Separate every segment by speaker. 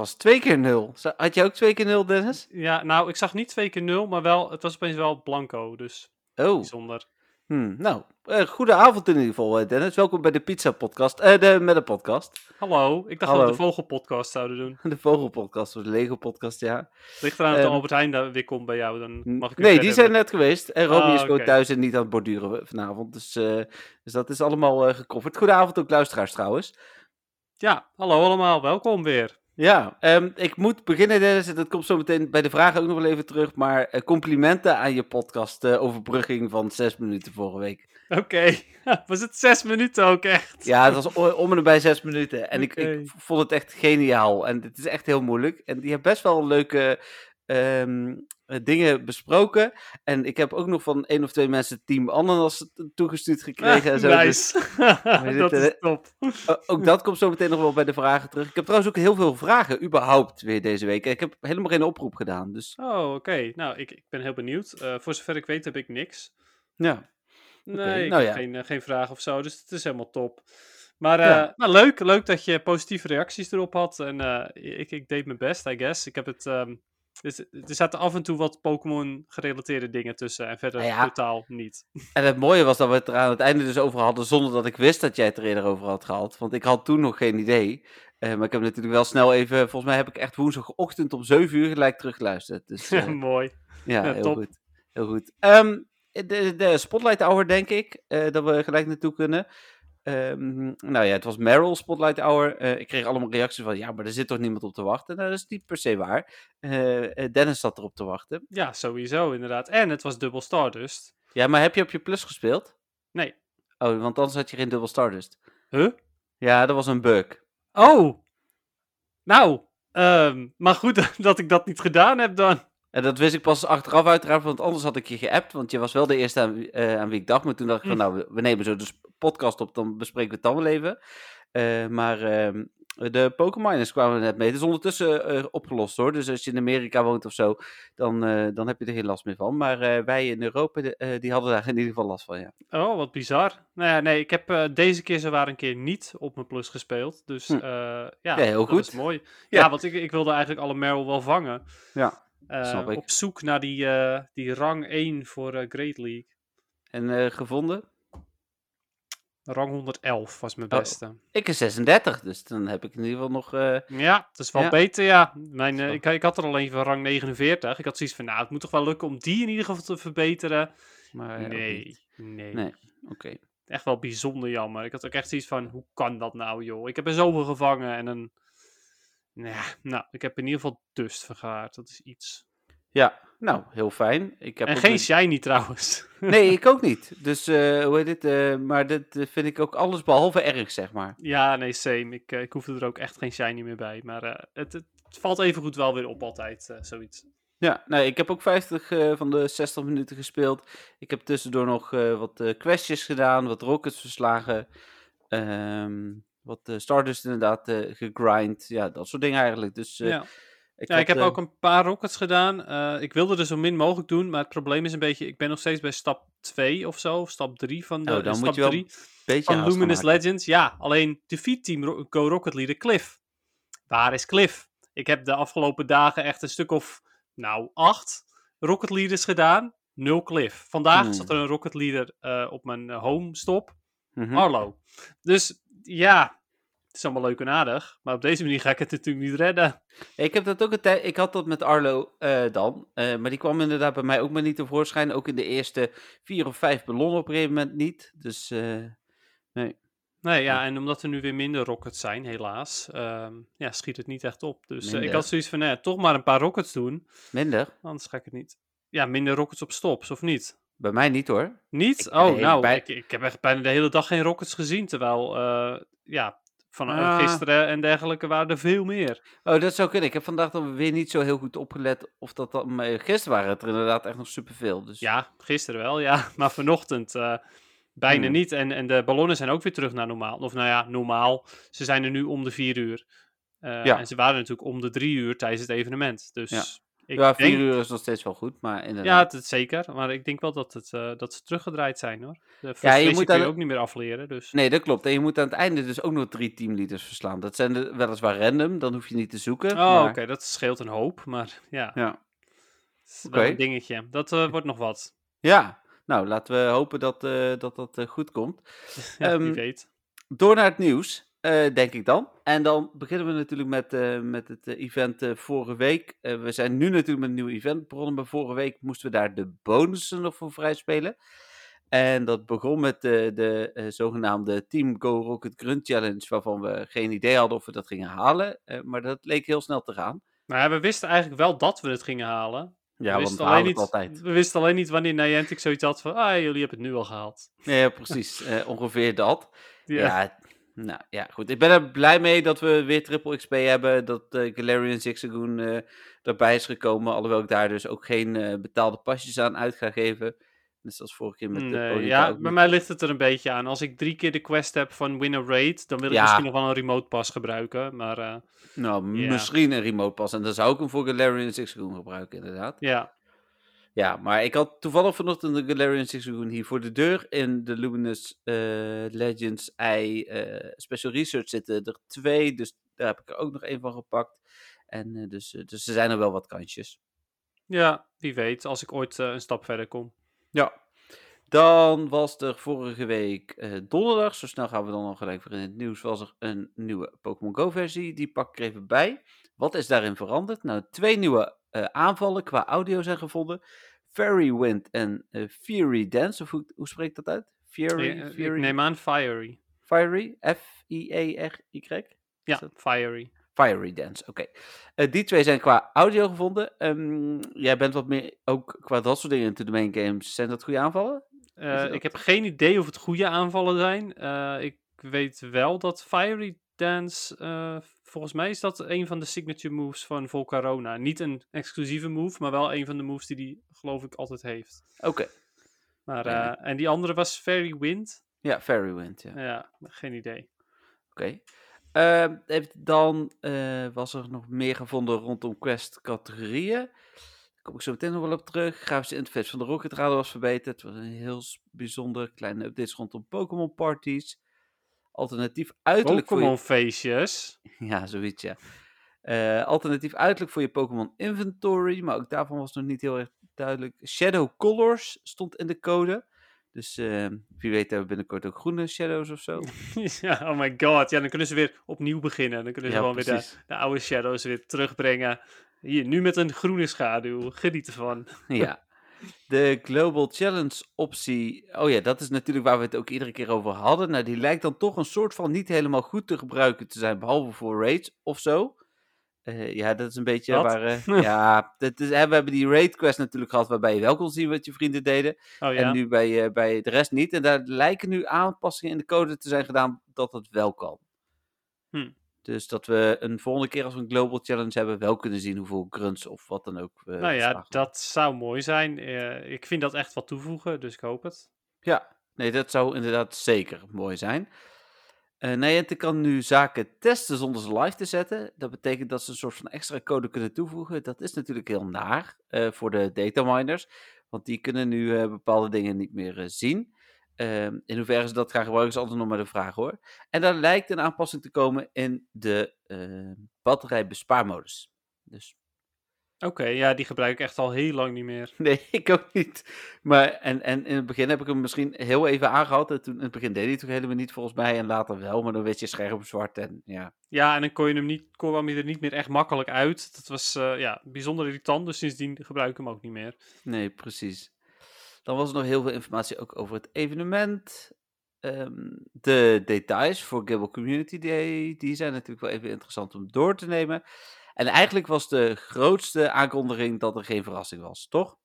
Speaker 1: was twee keer nul. Had je ook twee keer nul, Dennis?
Speaker 2: Ja, nou, ik zag niet twee keer nul, maar wel, het was opeens wel blanco, dus
Speaker 1: Oh,
Speaker 2: bijzonder.
Speaker 1: hmm, nou, eh, goede avond in ieder geval, eh, Dennis. Welkom bij de Pizza Podcast, eh, de podcast.
Speaker 2: Hallo, ik dacht
Speaker 1: Hallo.
Speaker 2: dat we de vogelpodcast zouden doen.
Speaker 1: De Vogelpodcast of de Lego Podcast, ja.
Speaker 2: Ligt eraan dat
Speaker 1: Ehm,
Speaker 2: Albert Heijn daar weer komt bij jou, dan mag ik
Speaker 1: Nee, die zijn net geweest. En Romy
Speaker 2: Ah,
Speaker 1: is gewoon thuis en niet aan het borduren vanavond. Dus, eh, dus dat is allemaal gecoverd. Goedenavond ook luisteraars trouwens.
Speaker 2: Ja, hallo allemaal, welkom weer.
Speaker 1: Ja, ehm, ik moet beginnen Dennis. en Dat komt zo meteen bij de vragen ook nog wel even terug. Maar eh, complimenten aan je podcast eh, overbrugging van zes minuten vorige week.
Speaker 2: Oké, was het zes minuten ook echt?
Speaker 1: Ja, het was om en bij zes minuten. En ik, ik vond het echt geniaal. En het is echt heel moeilijk. En die heeft best wel leuke ehm, eh, dingen besproken. En ik heb ook nog van één of twee mensen Team Ananas toegestuurd gekregen. en zo. Dus
Speaker 2: nice, dat is top.
Speaker 1: ook dat komt zo meteen nog wel bij de vragen terug. Ik heb trouwens ook heel veel vragen überhaupt weer deze week. Ik heb helemaal geen oproep gedaan. Dus
Speaker 2: Oh, oké. Nou, ik, ik ben heel benieuwd. Eh, voor zover ik weet heb ik niks.
Speaker 1: ja.
Speaker 2: Nee, ik
Speaker 1: nou
Speaker 2: heb
Speaker 1: ja.
Speaker 2: geen, eh, geen vraag of zo, dus het is helemaal top. Maar, eh,
Speaker 1: Ja.
Speaker 2: nou, leuk, leuk dat je positieve reacties erop had. En eh, ik, ik deed mijn best, I guess. Ik heb het... ehm, dus, er zaten af en toe wat Pokémon gerelateerde dingen tussen en verder
Speaker 1: Nou ja.
Speaker 2: totaal niet.
Speaker 1: En het mooie was dat we het er aan het einde dus over hadden, zonder dat ik wist dat jij het er eerder over had gehad. Want ik had toen nog geen idee. Eh, maar ik heb natuurlijk wel snel even, volgens mij heb ik echt woensdagochtend om 7 uur gelijk teruggeluisterd. Dus eh,
Speaker 2: Mooi.
Speaker 1: ja,
Speaker 2: ja,
Speaker 1: heel
Speaker 2: top.
Speaker 1: goed. Heel goed. Ehm, de, de Spotlight Hour, denk ik, eh, dat we gelijk naartoe kunnen. Ehm, nou ja, het was Meryl Spotlight Hour. Eh, ik kreeg allemaal reacties van, ja, maar er zit toch niemand op te wachten? Nou, dat is niet per se waar. Eh, Dennis zat erop te wachten.
Speaker 2: Ja, sowieso, inderdaad. En het was dubbel Stardust.
Speaker 1: Ja, maar heb je op je plus gespeeld?
Speaker 2: Nee.
Speaker 1: Oh, want anders had je geen dubbel Stardust.
Speaker 2: Huh?
Speaker 1: Ja, dat was een bug.
Speaker 2: Oh! Nou, ehm, maar goed dat ik dat niet gedaan heb dan.
Speaker 1: En dat wist ik pas achteraf uiteraard, want anders had ik je geappt. Want je was wel de eerste aan, wie- eh, aan wie ik dacht. Maar toen dacht ik van,
Speaker 2: Hm.
Speaker 1: nou, we, nemen zo de sp- podcast op, dan bespreken we het dan wel even. Eh, maar ehm, de Pokémoners kwamen net mee. Het is ondertussen eh, opgelost hoor. Dus als je in Amerika woont of zo, dan, eh, dan heb je er geen last meer van. Maar wij in Europa, de- die hadden daar in ieder geval last van, ja.
Speaker 2: Oh, wat bizar. Nou ja, nee, ik heb deze keer zowaar een keer niet op mijn plus gespeeld. Dus
Speaker 1: Hm.
Speaker 2: ja,
Speaker 1: Ja, heel goed.
Speaker 2: is mooi.
Speaker 1: Ja.
Speaker 2: Ja, want ik, ik wilde eigenlijk alle Meryl wel vangen.
Speaker 1: Ja, snap ik.
Speaker 2: Op zoek naar die, die rang 1 voor Great League.
Speaker 1: En gevonden?
Speaker 2: Rang 111 was mijn
Speaker 1: Oh.
Speaker 2: beste.
Speaker 1: Ik is 36, dus dan heb ik in ieder geval nog... eh,
Speaker 2: Ja, dat is wel
Speaker 1: Ja.
Speaker 2: beter, ja. Mijn, eh, ik, ik had er alleen van rang 49. Ik had zoiets van, nou, het moet toch wel lukken om die in ieder geval te verbeteren.
Speaker 1: maar, eh,
Speaker 2: nee, nee,
Speaker 1: Nee, oké.
Speaker 2: Echt wel bijzonder jammer. Ik had ook echt zoiets van, hoe kan dat nou, joh? Ik heb er zoveel gevangen en een... Ja, nou, ik heb in ieder geval dust vergaard. Dat is iets.
Speaker 1: Ja, nou, heel fijn. Ik heb
Speaker 2: en geen
Speaker 1: met-
Speaker 2: shiny trouwens.
Speaker 1: Nee, ik ook niet. Dus, eh, hoe heet dit? eh, maar dit eh, vind ik ook alles behalve erg, zeg maar.
Speaker 2: ja, nee, same. Ik, ik hoefde er ook echt geen shiny meer bij. Maar het, het valt even goed wel weer op altijd, zoiets.
Speaker 1: Ja, nee, ik heb ook 50 eh, van de 60 minuten gespeeld. Ik heb tussendoor nog wat questjes gedaan, wat rockets verslagen. ehm, wat Stardust inderdaad gegrind. Ja, dat soort dingen eigenlijk. Dus
Speaker 2: ja.
Speaker 1: Ik,
Speaker 2: Ja,
Speaker 1: had,
Speaker 2: ik heb
Speaker 1: eh,
Speaker 2: ook een paar rockets gedaan. Eh, ik wilde er zo min mogelijk doen, maar het probleem is een beetje, ik ben nog steeds bij stap 2 of zo, of stap 3 van de
Speaker 1: Oh, dan
Speaker 2: stap
Speaker 1: moet je wel
Speaker 2: 3
Speaker 1: een beetje
Speaker 2: van Luminous
Speaker 1: maken.
Speaker 2: Legends. Ja, alleen defeat team Go Rocket Leader Cliff. Waar is Cliff? Ik heb de afgelopen dagen echt een stuk of, nou, acht Rocket Leaders gedaan. Nul Cliff. Vandaag
Speaker 1: Hmm.
Speaker 2: zat er een Rocket Leader eh, op mijn home stop.
Speaker 1: Mhm.
Speaker 2: Arlo. Dus ja, het is allemaal leuk en aardig. Maar op deze manier ga ik het natuurlijk niet redden.
Speaker 1: Ik heb dat ook een tijd. Ik had dat met Arlo eh, dan. eh, maar die kwam inderdaad bij mij ook maar niet tevoorschijn. Ook in de eerste vier of vijf ballonnen op een gegeven moment niet. Dus eh,
Speaker 2: Nee, ja, en omdat er nu weer minder rockets zijn, helaas, ehm, ja, schiet het niet echt op. Dus ik had zoiets van, nee, toch maar een paar rockets doen,
Speaker 1: minder.
Speaker 2: anders ga ik het niet. Ja, minder rockets op stops, of niet?
Speaker 1: Bij mij niet hoor.
Speaker 2: Niet?
Speaker 1: Ik-
Speaker 2: oh,
Speaker 1: nee,
Speaker 2: nou,
Speaker 1: bij-
Speaker 2: ik, ik heb echt bijna de hele dag geen rockets gezien, terwijl, ja, van eh,
Speaker 1: Ah.
Speaker 2: gisteren en dergelijke waren er veel meer.
Speaker 1: Oh, dat zou kunnen. Ik heb vandaag dan weer niet zo heel goed opgelet of dat dan... maar Gisteren waren het er inderdaad echt nog superveel. Dus
Speaker 2: Ja, gisteren wel, ja, maar vanochtend eh, bijna
Speaker 1: Hmm.
Speaker 2: niet. En, en de ballonnen zijn ook weer terug naar normaal. Of nou ja, normaal. Ze zijn er nu om de vier uur. Eh,
Speaker 1: Ja.
Speaker 2: En ze waren natuurlijk om de drie uur tijdens het evenement. Dus
Speaker 1: Ja.
Speaker 2: Ik
Speaker 1: ja, vier
Speaker 2: denk-
Speaker 1: uur is nog steeds wel goed, maar
Speaker 2: Ja,
Speaker 1: inderdaad.
Speaker 2: het, zeker. Maar ik denk wel dat, het, eh, dat ze teruggedraaid zijn hoor. De
Speaker 1: Ja, je moet
Speaker 2: kun je ook niet meer afleren. Dus.
Speaker 1: Nee, dat klopt. En je moet aan het einde dus ook nog drie teamleaders verslaan. Dat zijn de, weliswaar random, dan hoef je niet te zoeken.
Speaker 2: Oh,
Speaker 1: maar-
Speaker 2: oké, dat scheelt een hoop. Maar ja,
Speaker 1: Ja. Oké.
Speaker 2: een dingetje. Dat eh, wordt nog wat.
Speaker 1: ja, nou laten we hopen dat eh, dat, dat goed komt.
Speaker 2: Ja, wie
Speaker 1: Ehm,
Speaker 2: weet.
Speaker 1: Door naar het nieuws, eh, denk ik dan. En dan beginnen we natuurlijk met, eh, met het eh, event vorige week. We zijn nu natuurlijk met een nieuw event begonnen, maar vorige week moesten we daar de bonussen nog voor vrij spelen. En dat begon met de, de zogenaamde Team Go Rocket Grunt Challenge, waarvan we geen idee hadden of we dat gingen halen. Maar dat leek heel snel te gaan.
Speaker 2: Maar ja, we wisten eigenlijk wel dat we het gingen halen.
Speaker 1: Ja,
Speaker 2: we, wisten alleen niet,
Speaker 1: altijd.
Speaker 2: we wisten alleen niet wanneer Niantic zoiets had van... Ah, jullie hebben het nu al gehaald.
Speaker 1: Nee, ja, precies. Ongeveer dat.
Speaker 2: Ja.
Speaker 1: Ja. Nou ja, goed. Ik ben er blij mee dat we weer triple XP hebben. Dat eh Galarian Zigzagoon eh erbij is gekomen. Alhoewel ik daar dus ook geen eh, betaalde pasjes aan uit ga geven. Net zoals vorige keer met de
Speaker 2: Nee,
Speaker 1: Ponyta
Speaker 2: ja, bij
Speaker 1: niet.
Speaker 2: mij ligt het er een beetje aan. Als ik drie keer de quest heb van win a raid, dan wil ik
Speaker 1: Ja.
Speaker 2: misschien nog wel een remote pas gebruiken. Maar
Speaker 1: Nou, misschien een remote pas. En dan zou ik hem voor Galarian Zigzagoon gebruiken, inderdaad.
Speaker 2: ja,
Speaker 1: Ja, maar ik had toevallig vanochtend de Galarian Zigzagoon hier voor de deur. In de Luminous eh, Legends Eye eh, Special Research zitten er twee. Dus daar heb ik er ook nog één van gepakt. En eh, dus, dus er zijn er wel wat kansjes.
Speaker 2: ja, wie weet, als ik ooit een stap verder kom.
Speaker 1: Ja. Dan was er vorige week eh, donderdag, zo snel gaan we dan al gelijk weer in het nieuws, was er een nieuwe Pokémon Go versie. Die pak ik er even bij. Wat is daarin veranderd? Nou, twee nieuwe eh, aanvallen qua audio zijn gevonden. Fairy Wind en eh, Fury Dance, of hoe, hoe spreekt dat uit? Fury?
Speaker 2: Eh, ik
Speaker 1: Fury?
Speaker 2: neem aan Fiery.
Speaker 1: Fiery? F-I-E-R-Y?
Speaker 2: Ja,
Speaker 1: dat-
Speaker 2: Fiery.
Speaker 1: Fiery Dance, oké. Eh, die twee zijn qua audio gevonden. Ehm, jij bent wat meer ook qua dat soort dingen into the main games. Zijn dat goede aanvallen?
Speaker 2: Eh, ik heb geen idee of het goede aanvallen zijn. Eh, ik weet wel dat Fiery Dance, eh, volgens mij is dat een van de signature moves van Volcarona. Niet een exclusieve move, maar wel een van de moves die hij geloof ik altijd heeft.
Speaker 1: Oké.
Speaker 2: Maar,
Speaker 1: Ja.
Speaker 2: en die andere was Fairy Wind.
Speaker 1: Ja, Fairy Wind, ja.
Speaker 2: Ja, geen idee.
Speaker 1: Oké. Ehm, dan was er nog meer gevonden rondom quest categorieën. Daar kom ik zo meteen nog wel op terug. Grafische interface van de Rocket Radar was verbeterd. Het was een heel bijzonder kleine updates rondom Pokémon parties. Alternatief uiterlijk voor
Speaker 2: Pokémon
Speaker 1: je...
Speaker 2: feestjes.
Speaker 1: Ja, zoiets ja. Eh, alternatief uiterlijk voor je Pokémon inventory. Maar ook daarvan was nog niet heel erg duidelijk. Shadow Colors stond in de code. Dus eh, wie weet hebben we binnenkort ook groene shadows of zo.
Speaker 2: ja, oh my god. Ja, dan kunnen ze weer opnieuw beginnen. Dan kunnen ze
Speaker 1: Ja,
Speaker 2: gewoon weer de oude shadows weer terugbrengen. Hier, nu met een groene schaduw. Geniet ervan.
Speaker 1: Ja. De Global Challenge optie. Oh ja, dat is natuurlijk waar we het ook iedere keer over hadden. Nou, die lijkt dan toch een soort van niet helemaal goed te gebruiken te zijn, behalve voor raids of zo. Eh, ja, dat is een beetje
Speaker 2: Wat?
Speaker 1: waar. eh, ja, dat is, hè, we hebben die raid quest natuurlijk gehad, waarbij je wel kon zien wat je vrienden deden.
Speaker 2: Oh ja.
Speaker 1: En nu bij, eh, bij de rest niet. En daar lijken nu aanpassingen in de code te zijn gedaan dat het wel kan.
Speaker 2: Hm.
Speaker 1: Dus dat we een volgende keer als we een Global Challenge hebben, wel kunnen zien hoeveel grunts of wat dan ook.
Speaker 2: nou ja,
Speaker 1: hebben.
Speaker 2: dat zou mooi zijn. Ik vind dat echt wat toevoegen, dus ik hoop het.
Speaker 1: Ja, nee, dat zou inderdaad zeker mooi zijn. Eh Niantic kan nu zaken testen zonder ze live te zetten. Dat betekent dat ze een soort van extra code kunnen toevoegen. Dat is natuurlijk heel naar eh, voor de dataminers. Want die kunnen nu eh, bepaalde dingen niet meer zien. Ehm, in hoeverre ze dat gaan gebruiken is altijd nog maar de vraag hoor. En daar lijkt een aanpassing te komen in de batterijbespaarmodus. Dus
Speaker 2: Oké, ja, die gebruik ik echt al heel lang niet meer.
Speaker 1: Nee, ik ook niet. Maar en, en in het begin heb ik hem misschien heel even aangehad. En toen in het begin deed hij het ook helemaal niet volgens mij. En later wel, maar dan werd je scherp zwart. En ja,
Speaker 2: Ja, en dan kon je hem niet, kwam hij er niet meer echt makkelijk uit. Dat was eh, ja, bijzonder irritant, dus sindsdien gebruik ik hem ook niet meer.
Speaker 1: nee, precies. Dan was er nog heel veel informatie ook over het evenement. Ehm, de details voor Gable Community Day, die zijn natuurlijk wel even interessant om door te nemen. En eigenlijk was de grootste aankondiging dat er geen verrassing was, toch?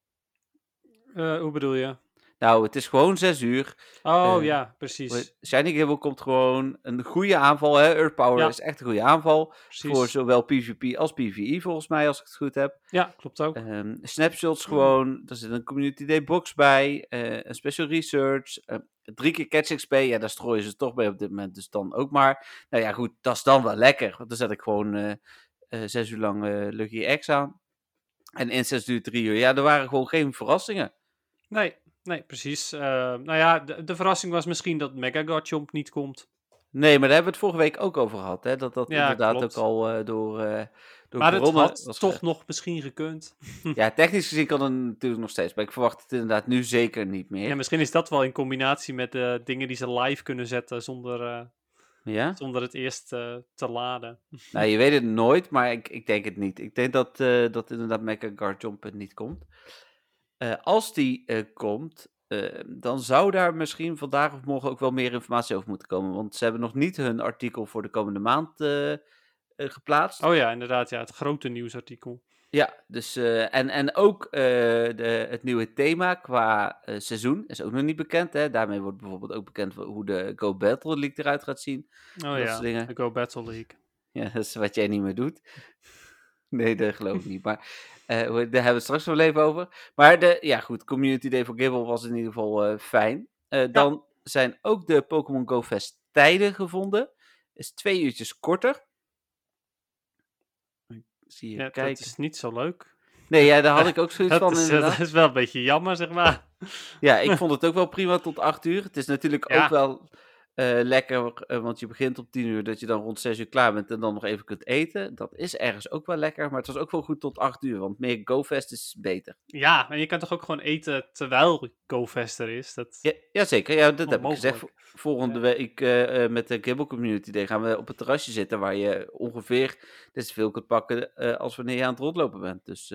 Speaker 2: Eh, hoe bedoel je?
Speaker 1: Nou, het is gewoon 6 uur.
Speaker 2: Oh
Speaker 1: Eh,
Speaker 2: ja, precies.
Speaker 1: Shiny Gable komt gewoon een goede aanval. Hè? Earth Power
Speaker 2: Ja.
Speaker 1: is echt een goede aanval.
Speaker 2: precies.
Speaker 1: Voor zowel PvP als PvE volgens mij, als ik het goed heb.
Speaker 2: Ja, klopt ook.
Speaker 1: Ehm, snapshots gewoon. Er zit een Community Day box bij. eh, een Special Research. drie keer Catch XP. Ja, daar strooien ze toch bij op dit moment. Dus dan ook maar. Nou ja, goed. Dat is dan wel lekker. Want dan zet ik gewoon zes uur lang eh, Lucky X aan. En incest duurt drie uur. Ja, er waren gewoon geen verrassingen.
Speaker 2: Nee, nee, precies. Uh, nou ja, de, de, verrassing was misschien dat Mega Garchomp niet komt.
Speaker 1: Nee, maar daar hebben we het vorige week ook over gehad. Hè? Dat dat ja, inderdaad ook al uh, door, uh, door
Speaker 2: Maar het had was toch nog misschien gekund.
Speaker 1: ja, technisch gezien kan het natuurlijk nog steeds. Maar ik verwacht het inderdaad nu zeker niet meer.
Speaker 2: Ja, misschien is dat wel in combinatie met de dingen die ze live kunnen zetten zonder... Ja? Zonder het eerst uh, te laden.
Speaker 1: Nou, je weet het nooit, maar ik, ik denk het niet. Ik denk dat, uh, dat inderdaad Mecha Guard Jump niet komt. Uh, als die komt, dan zou daar misschien vandaag of morgen ook wel meer informatie over moeten komen. Want ze hebben nog niet hun artikel voor de komende maand geplaatst.
Speaker 2: Oh ja, inderdaad. Ja, het grote nieuwsartikel.
Speaker 1: Ja, dus, uh, en, en ook uh, de, het nieuwe thema qua uh, seizoen is ook nog niet bekend. Hè? Daarmee wordt bijvoorbeeld ook bekend hoe de Go Battle League eruit gaat zien.
Speaker 2: Oh ja, de Go Battle League.
Speaker 1: Ja, dat is wat jij niet meer doet. nee, dat geloof ik niet. Maar daar hebben we het straks wel even over. Maar de, ja goed, Community Day voor Gibble was in ieder geval fijn. Dan zijn ook de Pokémon Go Fest tijden gevonden. Is twee uurtjes korter
Speaker 2: zie je ja, kijken. Dat is niet zo leuk.
Speaker 1: Nee, ja, daar had ik ook zoiets van.
Speaker 2: Is, dat is wel een beetje jammer, zeg maar.
Speaker 1: ja, ik vond het ook wel prima tot 8 uur. Het is natuurlijk ook wel uh, lekker, uh, want je begint op 10 uur, dat je dan rond 6 uur klaar bent en dan nog even kunt eten. Dat is ergens ook wel lekker, maar het was ook wel goed tot 8 uur, want meer GoFest is beter.
Speaker 2: Ja, en je kan toch ook gewoon eten terwijl GoFest er is? Dat...
Speaker 1: Ja, jazeker, ja, dat heb ik gezegd. Volgende week uh, met de Gibble Community Day gaan we op het terrasje zitten waar je ongeveer dit veel kunt pakken als wanneer je aan het rondlopen bent. Dus...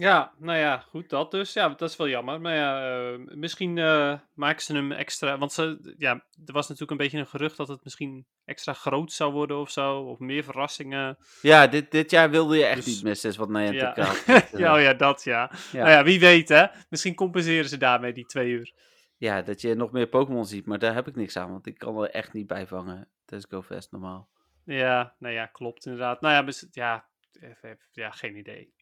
Speaker 2: Ja, nou ja, goed, dat dus. Ja, dat is wel jammer. Maar ja, uh, misschien uh, maken ze hem extra. Want ze, ja, er was natuurlijk een beetje een gerucht dat het misschien extra groot zou worden of zo. Of meer verrassingen.
Speaker 1: Ja, dit, dit jaar wilde je echt dus, niet missen, is wat Niantic
Speaker 2: ja. ja, oh ja, dat ja. ja. Nou ja, wie weet hè. Misschien compenseren ze daarmee die twee uur.
Speaker 1: Ja, dat je nog meer Pokémon ziet. Maar daar heb ik niks aan, want ik kan er echt niet bij vangen. Tijdens GoFest normaal.
Speaker 2: Ja, nou ja, klopt inderdaad. Nou ja, ja, ja geen idee.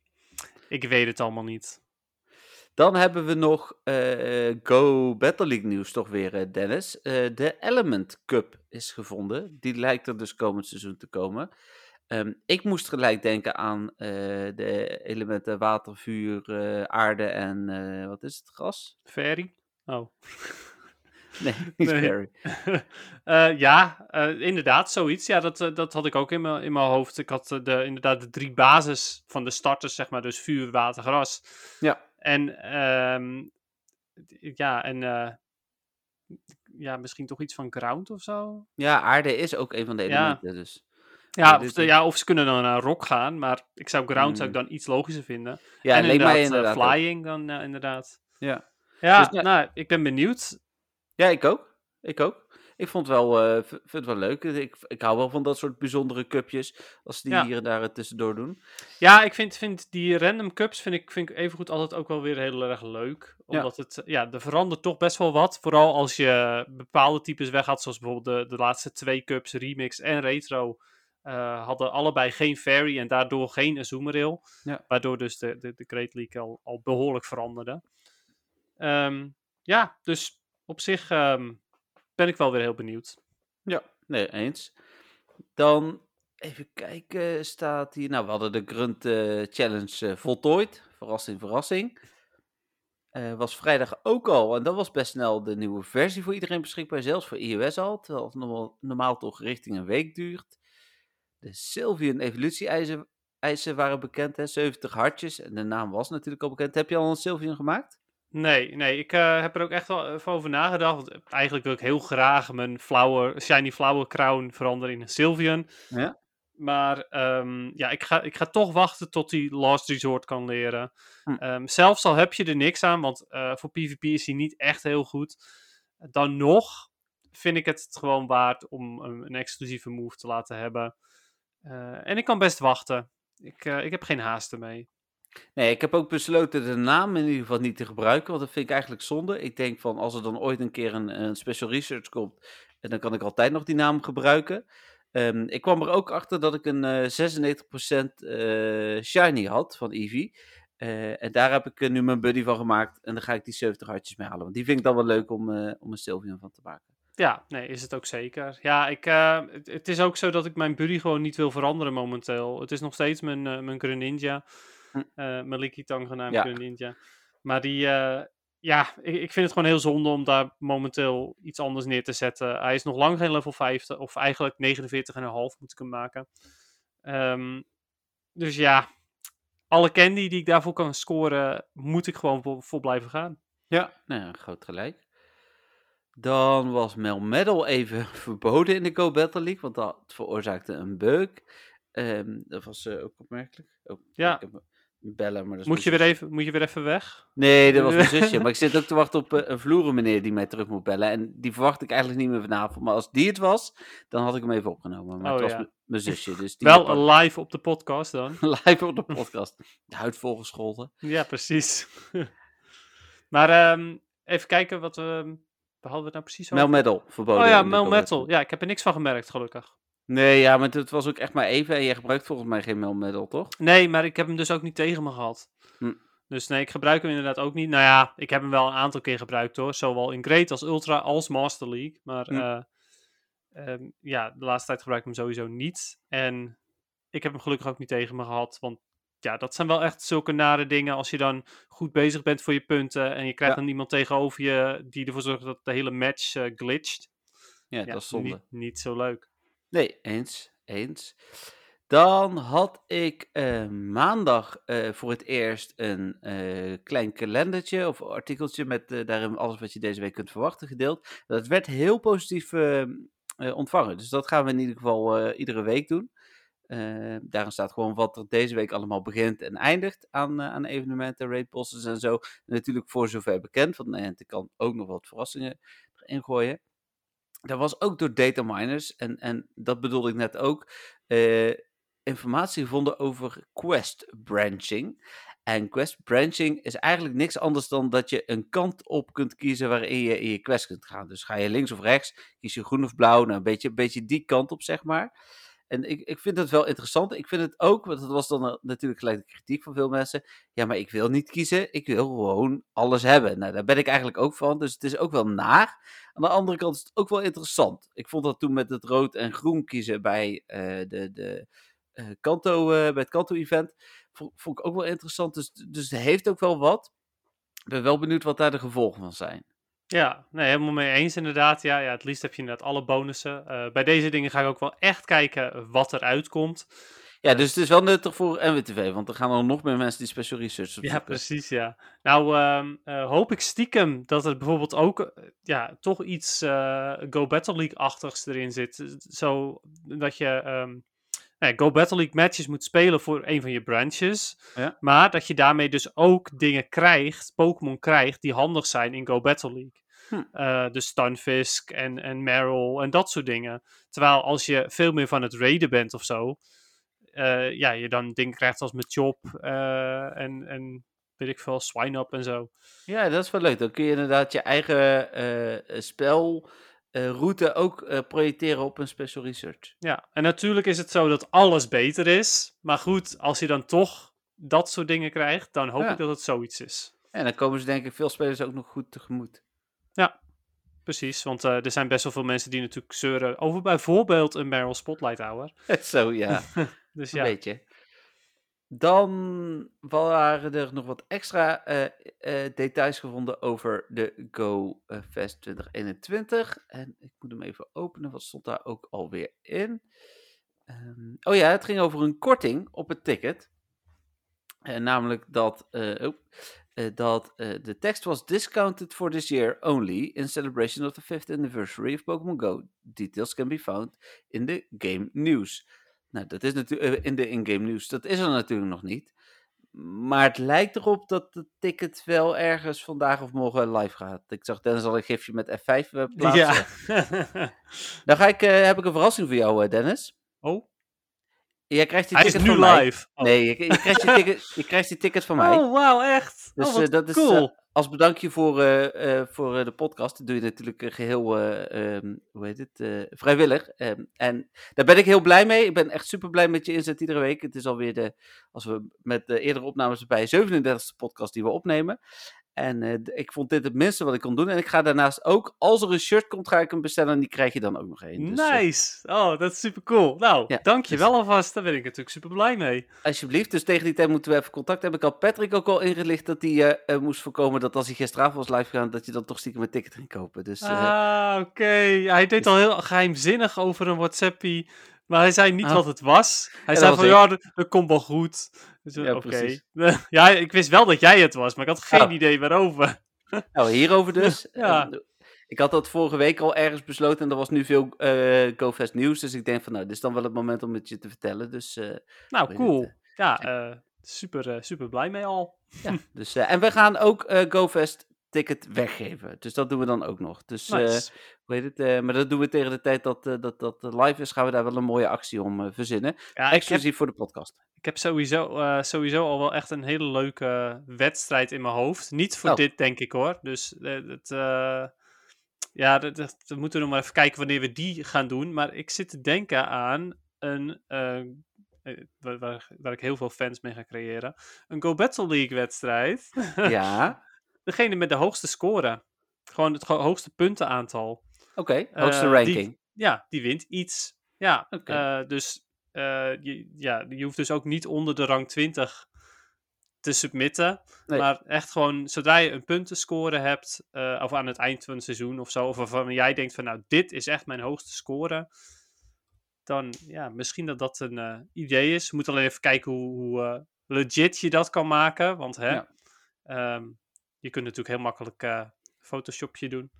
Speaker 2: Ik weet het allemaal niet.
Speaker 1: Dan hebben we nog uh, Go Battle League nieuws toch weer, uh, Dennis. Uh, de Element Cup is gevonden. Die lijkt er dus komend seizoen te komen. Um, ik moest gelijk denken aan de elementen water, vuur, aarde en wat is het, gas?
Speaker 2: Fairy? Oh.
Speaker 1: Nee, niet nee.
Speaker 2: uh, ja, uh, inderdaad, zoiets. Ja, dat, uh, dat had ik ook in mijn, in mijn hoofd. Ik had de, inderdaad de drie basis van de starters, zeg maar. Dus vuur, water, gras.
Speaker 1: Ja.
Speaker 2: En, um, ja, en ja, misschien toch iets van ground of zo?
Speaker 1: Ja, aarde is ook een van de elementen,
Speaker 2: ja.
Speaker 1: dus...
Speaker 2: Ja, of, ja, of ze kunnen dan naar rock gaan, maar ik zou ground zou ik hmm. dan iets logischer vinden.
Speaker 1: Ja,
Speaker 2: en
Speaker 1: inderdaad, mij inderdaad
Speaker 2: flying dan inderdaad.
Speaker 1: Ja.
Speaker 2: Ja, dus, nou, ik ben benieuwd.
Speaker 1: Ja, ik ook. Ik ook. Ik vond het wel, uh, vind het wel leuk. Ik, ik hou wel van dat soort bijzondere cupjes. Als die hier en daar tussendoor doen.
Speaker 2: Ja, ik vind, vind die random cups vind ik, vind ik evengoed altijd ook wel weer heel erg leuk. Omdat ja. het, ja, er verandert toch best wel wat. Vooral als je bepaalde types weg had. Zoals bijvoorbeeld de, de laatste twee cups, Remix en Retro. Uh, hadden allebei geen fairy en daardoor geen Azumarill.
Speaker 1: Ja.
Speaker 2: Waardoor dus de, de, de Great League al, al behoorlijk veranderde. Um, ja, dus op zich um, ben ik wel weer heel benieuwd.
Speaker 1: Ja, nee, eens. Dan even kijken, staat hier. Nou, we hadden de Grunt uh, Challenge uh, voltooid. Verrassing, verrassing. Uh, was vrijdag ook al. En dat was best snel de nieuwe versie voor iedereen beschikbaar. Zelfs voor iOS al. Terwijl het normaal, normaal toch richting een week duurt. De Sylvian evolutie-eisen eisen waren bekend. Hè? 70 hartjes. En de naam was natuurlijk al bekend. Heb je al een Sylvian gemaakt?
Speaker 2: Nee, nee, ik uh, heb er ook echt wel even over nagedacht. Want eigenlijk wil ik heel graag mijn flower, shiny flower crown veranderen in een Sylvian.
Speaker 1: Ja.
Speaker 2: Maar um, ja, ik ga, ik ga toch wachten tot hij Last Resort kan leren. Hm. Um, zelfs al heb je er niks aan, want uh, voor PvP is hij niet echt heel goed. Dan nog vind ik het gewoon waard om een, een exclusieve move te laten hebben. Uh, en ik kan best wachten. Ik, ik heb geen haast ermee.
Speaker 1: Nee, ik heb ook besloten de naam in ieder geval niet te gebruiken, want dat vind ik eigenlijk zonde. Ik denk van als er dan ooit een keer een, een special research komt, dan kan ik altijd nog die naam gebruiken. Um, ik kwam er ook achter dat ik een uh, 96% uh, shiny had van Eevee. Uh, en daar heb ik nu mijn buddy van gemaakt. En dan ga ik die 70 hartjes mee halen. Want die vind ik dan wel leuk om, om een Sylvian van te maken.
Speaker 2: Ja, nee, is het ook zeker. Ja, ik, het, het, is ook zo dat ik mijn buddy gewoon niet wil veranderen momenteel. Het is nog steeds mijn, mijn Greninja. Eh Maliki Tangenam
Speaker 1: Ja.
Speaker 2: Ninja. Maar die, eh, ja, ik, ik vind het gewoon heel zonde om daar momenteel iets anders neer te zetten. Hij is nog lang geen level 50, of eigenlijk 49,5 moet ik hem maken. Ehm, dus ja, alle candy die ik daarvoor kan scoren, moet ik gewoon voor, voor blijven gaan.
Speaker 1: Ja, nou ja, groot gelijk. Dan was Melmetal even verboden in de Go Battle League, want dat veroorzaakte een bug. Ehm, dat was eh, ook opmerkelijk. Oh,
Speaker 2: Ja.
Speaker 1: Ik heb bellen, maar dat
Speaker 2: Moet je, weer even, moet je weer even weg?
Speaker 1: Nee, dat was mijn zusje. Maar ik zit ook te wachten op eh, een vloeren meneer die mij terug moet bellen. En die verwacht ik eigenlijk niet meer vanavond. Maar als die het was, dan had ik hem even opgenomen. Maar
Speaker 2: Oh,
Speaker 1: het was
Speaker 2: ja.
Speaker 1: mijn zusje. Dus die
Speaker 2: Wel live op de podcast dan.
Speaker 1: live op de podcast. De huid volgescholden.
Speaker 2: Ja, precies. maar ehm, even kijken wat we. Waar hadden we het nou precies over?
Speaker 1: Melmetal, verboden.
Speaker 2: Oh ja,
Speaker 1: in de
Speaker 2: Mel
Speaker 1: Go Battle
Speaker 2: Metal.
Speaker 1: League.
Speaker 2: Ja, ik heb er niks van gemerkt, gelukkig.
Speaker 1: Nee, ja, maar het was ook echt maar even. En jij gebruikt volgens mij geen Melmetal, toch?
Speaker 2: Nee, maar ik heb hem dus ook niet tegen me gehad.
Speaker 1: Hm.
Speaker 2: Dus nee, ik gebruik hem inderdaad ook niet. Nou ja, ik heb hem wel een aantal keer gebruikt hoor. Zowel in Great als Ultra als Master League. Maar
Speaker 1: Hm.
Speaker 2: eh, ehm, ja, de laatste tijd gebruik ik hem sowieso niet. En ik heb hem gelukkig ook niet tegen me gehad. Want ja, dat zijn wel echt zulke nare dingen. Als je dan goed bezig bent voor je punten. En je krijgt
Speaker 1: Ja.
Speaker 2: dan iemand tegenover je die ervoor zorgt dat de hele match eh, glitcht.
Speaker 1: Ja,
Speaker 2: Ja,
Speaker 1: dat is zonde.
Speaker 2: Niet, niet zo leuk.
Speaker 1: Nee, eens. Eens. Dan had ik eh, maandag eh, voor het eerst een eh, klein kalendertje of artikeltje met daarin alles wat je deze week kunt verwachten gedeeld. Dat werd heel positief eh, eh, ontvangen. Dus dat gaan we in ieder geval iedere week doen. Daarin staat gewoon wat er deze week allemaal begint en eindigt aan, aan evenementen, raidbosses en zo. Natuurlijk voor zover bekend, want Niantic kan ook nog wat verrassingen erin gooien. Dat was ook door data miners, en, en dat bedoelde ik net ook, eh, informatie gevonden over quest branching. En quest branching is eigenlijk niks anders dan dat je een kant op kunt kiezen waarin je in je quest kunt gaan. Dus ga je links of rechts, kies je groen of blauw, nou een beetje, een beetje die kant op, zeg maar. En ik, ik vind het wel interessant. Ik vind het ook, want dat was dan eh, natuurlijk gelijk de kritiek van veel mensen. Ja, maar ik wil niet kiezen. Ik wil gewoon alles hebben. Nou, daar ben ik eigenlijk ook van. Dus het is ook wel naar. Aan de andere kant is het ook wel interessant. Ik vond dat toen met het rood en groen kiezen bij, eh, de, de, eh, Kanto, bij het Kanto-event. Vond ik ook wel interessant. Dus, dus het heeft ook wel wat. Ik ben wel benieuwd wat daar de gevolgen van zijn.
Speaker 2: Ja, nee, helemaal mee eens inderdaad. Ja, ja, het liefst heb je inderdaad alle bonussen. Eh, bij deze dingen ga ik ook wel echt kijken wat eruit komt.
Speaker 1: Ja, dus het is wel nuttig voor NWTV. Want er gaan er nog meer mensen die special research
Speaker 2: Ja,
Speaker 1: opzoeken.
Speaker 2: precies, ja. Nou, ehm, eh, hoop ik stiekem dat er bijvoorbeeld ook eh, ja, toch iets Go Battle League-achtigs erin zit. Zo dat je ehm, ja, Go Battle League matches moet spelen voor een van je branches.
Speaker 1: Ja.
Speaker 2: Maar dat je daarmee dus ook dingen krijgt, Pokémon krijgt, die handig zijn in Go Battle League.
Speaker 1: Hm.
Speaker 2: Eh, dus Stunfisk en, en Meryl en dat soort dingen. Terwijl als je veel meer van het raiden bent of zo, eh, ja, je dan dingen krijgt als Machop eh en, en weet ik veel, Swine-Up en zo.
Speaker 1: Ja, dat is wel leuk. Dan kun je inderdaad je eigen eh spelroute ook eh, projecteren op een special research.
Speaker 2: Ja, en natuurlijk is het zo dat alles beter is. Maar goed, als je dan toch dat soort dingen krijgt, dan hoop
Speaker 1: Ja.
Speaker 2: ik dat het zoiets is.
Speaker 1: En dan komen ze denk ik veel spelers ook nog goed tegemoet.
Speaker 2: Precies, want eh, er zijn best wel veel mensen die natuurlijk zeuren over bijvoorbeeld een Meryl Spotlight Hour.
Speaker 1: Zo, ja.
Speaker 2: Dus
Speaker 1: Een
Speaker 2: ja,
Speaker 1: beetje. Dan waren er nog wat extra eh, eh, details gevonden over de Go eh, Fest 2021. En ik moet hem even openen. Wat stond daar ook alweer in? Ehm, oh ja, het ging over een korting op het ticket. En namelijk dat, dat de tekst was discounted for this year only in celebration of the 5th anniversary of Pokémon Go. Details can be found in the game news. Nou, dat is natuurlijk in de in-game news. Dat is er natuurlijk nog niet. Maar het lijkt erop dat het ticket wel ergens vandaag of morgen live gaat. Ik zag Dennis al een gifje met F5 eh, plaatsen.
Speaker 2: ja.
Speaker 1: Dan ga ik, eh, heb ik een verrassing voor jou, eh, Dennis.
Speaker 2: oh,
Speaker 1: Jij krijgt die
Speaker 2: hij is
Speaker 1: ticket
Speaker 2: nu
Speaker 1: van mij.
Speaker 2: live. Oh.
Speaker 1: Nee, je, je, krijgt je, ticket, je krijgt die ticket van mij.
Speaker 2: Oh, wauw, echt?
Speaker 1: Dus
Speaker 2: oh, wat
Speaker 1: eh, dat is
Speaker 2: cool.
Speaker 1: Als bedankje voor, eh, eh, voor eh, de podcast. Dat doe je natuurlijk eh, geheel, eh, ehm, hoe heet het, vrijwillig. Ehm, en daar ben ik heel blij mee. Ik ben echt super blij met je inzet iedere week. Het is alweer de, als we met de eerdere opnames erbij, 37e podcast die we opnemen. En eh, ik vond dit het minste wat ik kon doen. En ik ga daarnaast ook, als er een shirt komt, ga ik hem bestellen. En die krijg je dan ook nog een. Dus, eh,
Speaker 2: nice! Oh, dat is super cool. Nou,
Speaker 1: Ja,
Speaker 2: dankjewel alvast. Daar ben ik natuurlijk super blij mee.
Speaker 1: alsjeblieft. Dus tegen die tijd moeten we even contact hebben. Ik had Patrick ook al ingelicht dat hij eh, moest voorkomen dat als hij gisteravond was live gegaan, dat je dan toch stiekem een ticket ging kopen. Dus
Speaker 2: Ah, oké. Hij deed al heel geheimzinnig over een WhatsAppie. Maar hij zei niet
Speaker 1: Ah.
Speaker 2: wat het was. Hij
Speaker 1: Ja,
Speaker 2: zei van, ja, dat, dat komt wel goed. Dus,
Speaker 1: Ja,
Speaker 2: oké.
Speaker 1: precies.
Speaker 2: ja, ik wist wel dat jij het was, maar ik had geen
Speaker 1: Oh.
Speaker 2: idee waarover.
Speaker 1: Nou, hierover dus.
Speaker 2: Ja.
Speaker 1: Eh, Ik had dat vorige week al ergens besloten en er was nu veel eh GoFest nieuws. Dus ik denk van, nou, dit is dan wel het moment om het je te vertellen. Dus, eh,
Speaker 2: Nou, cool.
Speaker 1: het,
Speaker 2: Ja, super, super blij mee al.
Speaker 1: dus eh, en we gaan ook GoFest ticket weggeven. Dus dat doen we dan ook nog. Dus,
Speaker 2: Nice.
Speaker 1: Heet het? eh, maar dat doen we tegen de tijd dat, eh, dat, dat live is, gaan we daar wel een mooie actie om eh, verzinnen.
Speaker 2: ja, heb,
Speaker 1: Exclusief voor de podcast.
Speaker 2: ik heb sowieso, sowieso al wel echt een hele leuke wedstrijd in mijn hoofd. Niet voor
Speaker 1: Oh.
Speaker 2: dit, denk ik hoor. Dus het, ja, dat, dat- we moeten nog maar even kijken wanneer we die gaan doen. Maar ik zit te denken aan een, waar, waar, waar ik heel veel fans mee ga creëren. Een Go Battle League wedstrijd.
Speaker 1: ja,
Speaker 2: Degene met de hoogste score. Gewoon het ho- hoogste puntenaantal.
Speaker 1: Oké. Hoogste
Speaker 2: Eh,
Speaker 1: ranking.
Speaker 2: Die, ja, die wint iets. Ja, eh, dus eh, je, ja, je hoeft dus ook niet onder de rang 20 te submitten.
Speaker 1: Nee.
Speaker 2: Maar echt gewoon, zodra je een puntenscore hebt, of aan het eind van het seizoen of zo, of waarvan jij denkt van nou, dit is echt mijn hoogste score, dan ja, misschien dat dat een idee is. We moeten alleen even kijken hoe, hoe legit je dat kan maken, want hè,
Speaker 1: Ja.
Speaker 2: ehm, je kunt natuurlijk heel makkelijk eh Photoshopje doen.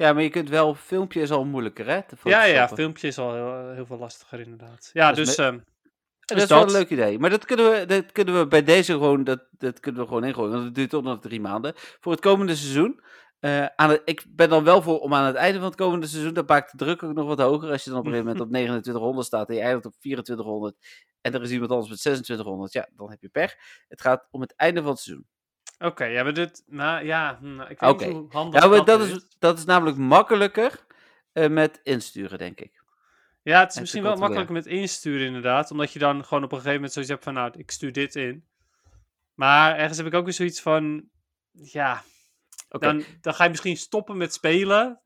Speaker 1: Ja, maar je kunt wel, filmpje is al moeilijker, hè?
Speaker 2: Ja, ja, filmpje is al heel, heel veel lastiger inderdaad. Ja, dus
Speaker 1: me-
Speaker 2: ehm, Dus
Speaker 1: dat is wel een leuk idee. Maar dat kunnen we, dat kunnen we bij deze gewoon, dat, dat kunnen we gewoon ingooien. Want het duurt tot nog drie maanden. Voor het komende seizoen. eh, aan het, ik ben dan wel voor om aan het einde van het komende seizoen, dan maakt de druk ook nog wat hoger. Als je dan op een gegeven moment op 2900 staat en je eindigt op 2400 en er is iemand anders met 2600, ja, dan heb je pech. Het gaat om het einde van het seizoen.
Speaker 2: Oké, ja, maar dit, nou ja, hm, ik weet niet hoe handig
Speaker 1: Ja, maar
Speaker 2: dat,
Speaker 1: dat
Speaker 2: is.
Speaker 1: is, dat is namelijk makkelijker eh, met insturen, denk ik.
Speaker 2: Ja, het is misschien wel makkelijker met insturen inderdaad, omdat je dan gewoon op een gegeven moment zoiets hebt van, nou, ik stuur dit in. Maar ergens heb ik ook weer zoiets van, ja,
Speaker 1: Oké.
Speaker 2: dan, dan ga je misschien stoppen met spelen.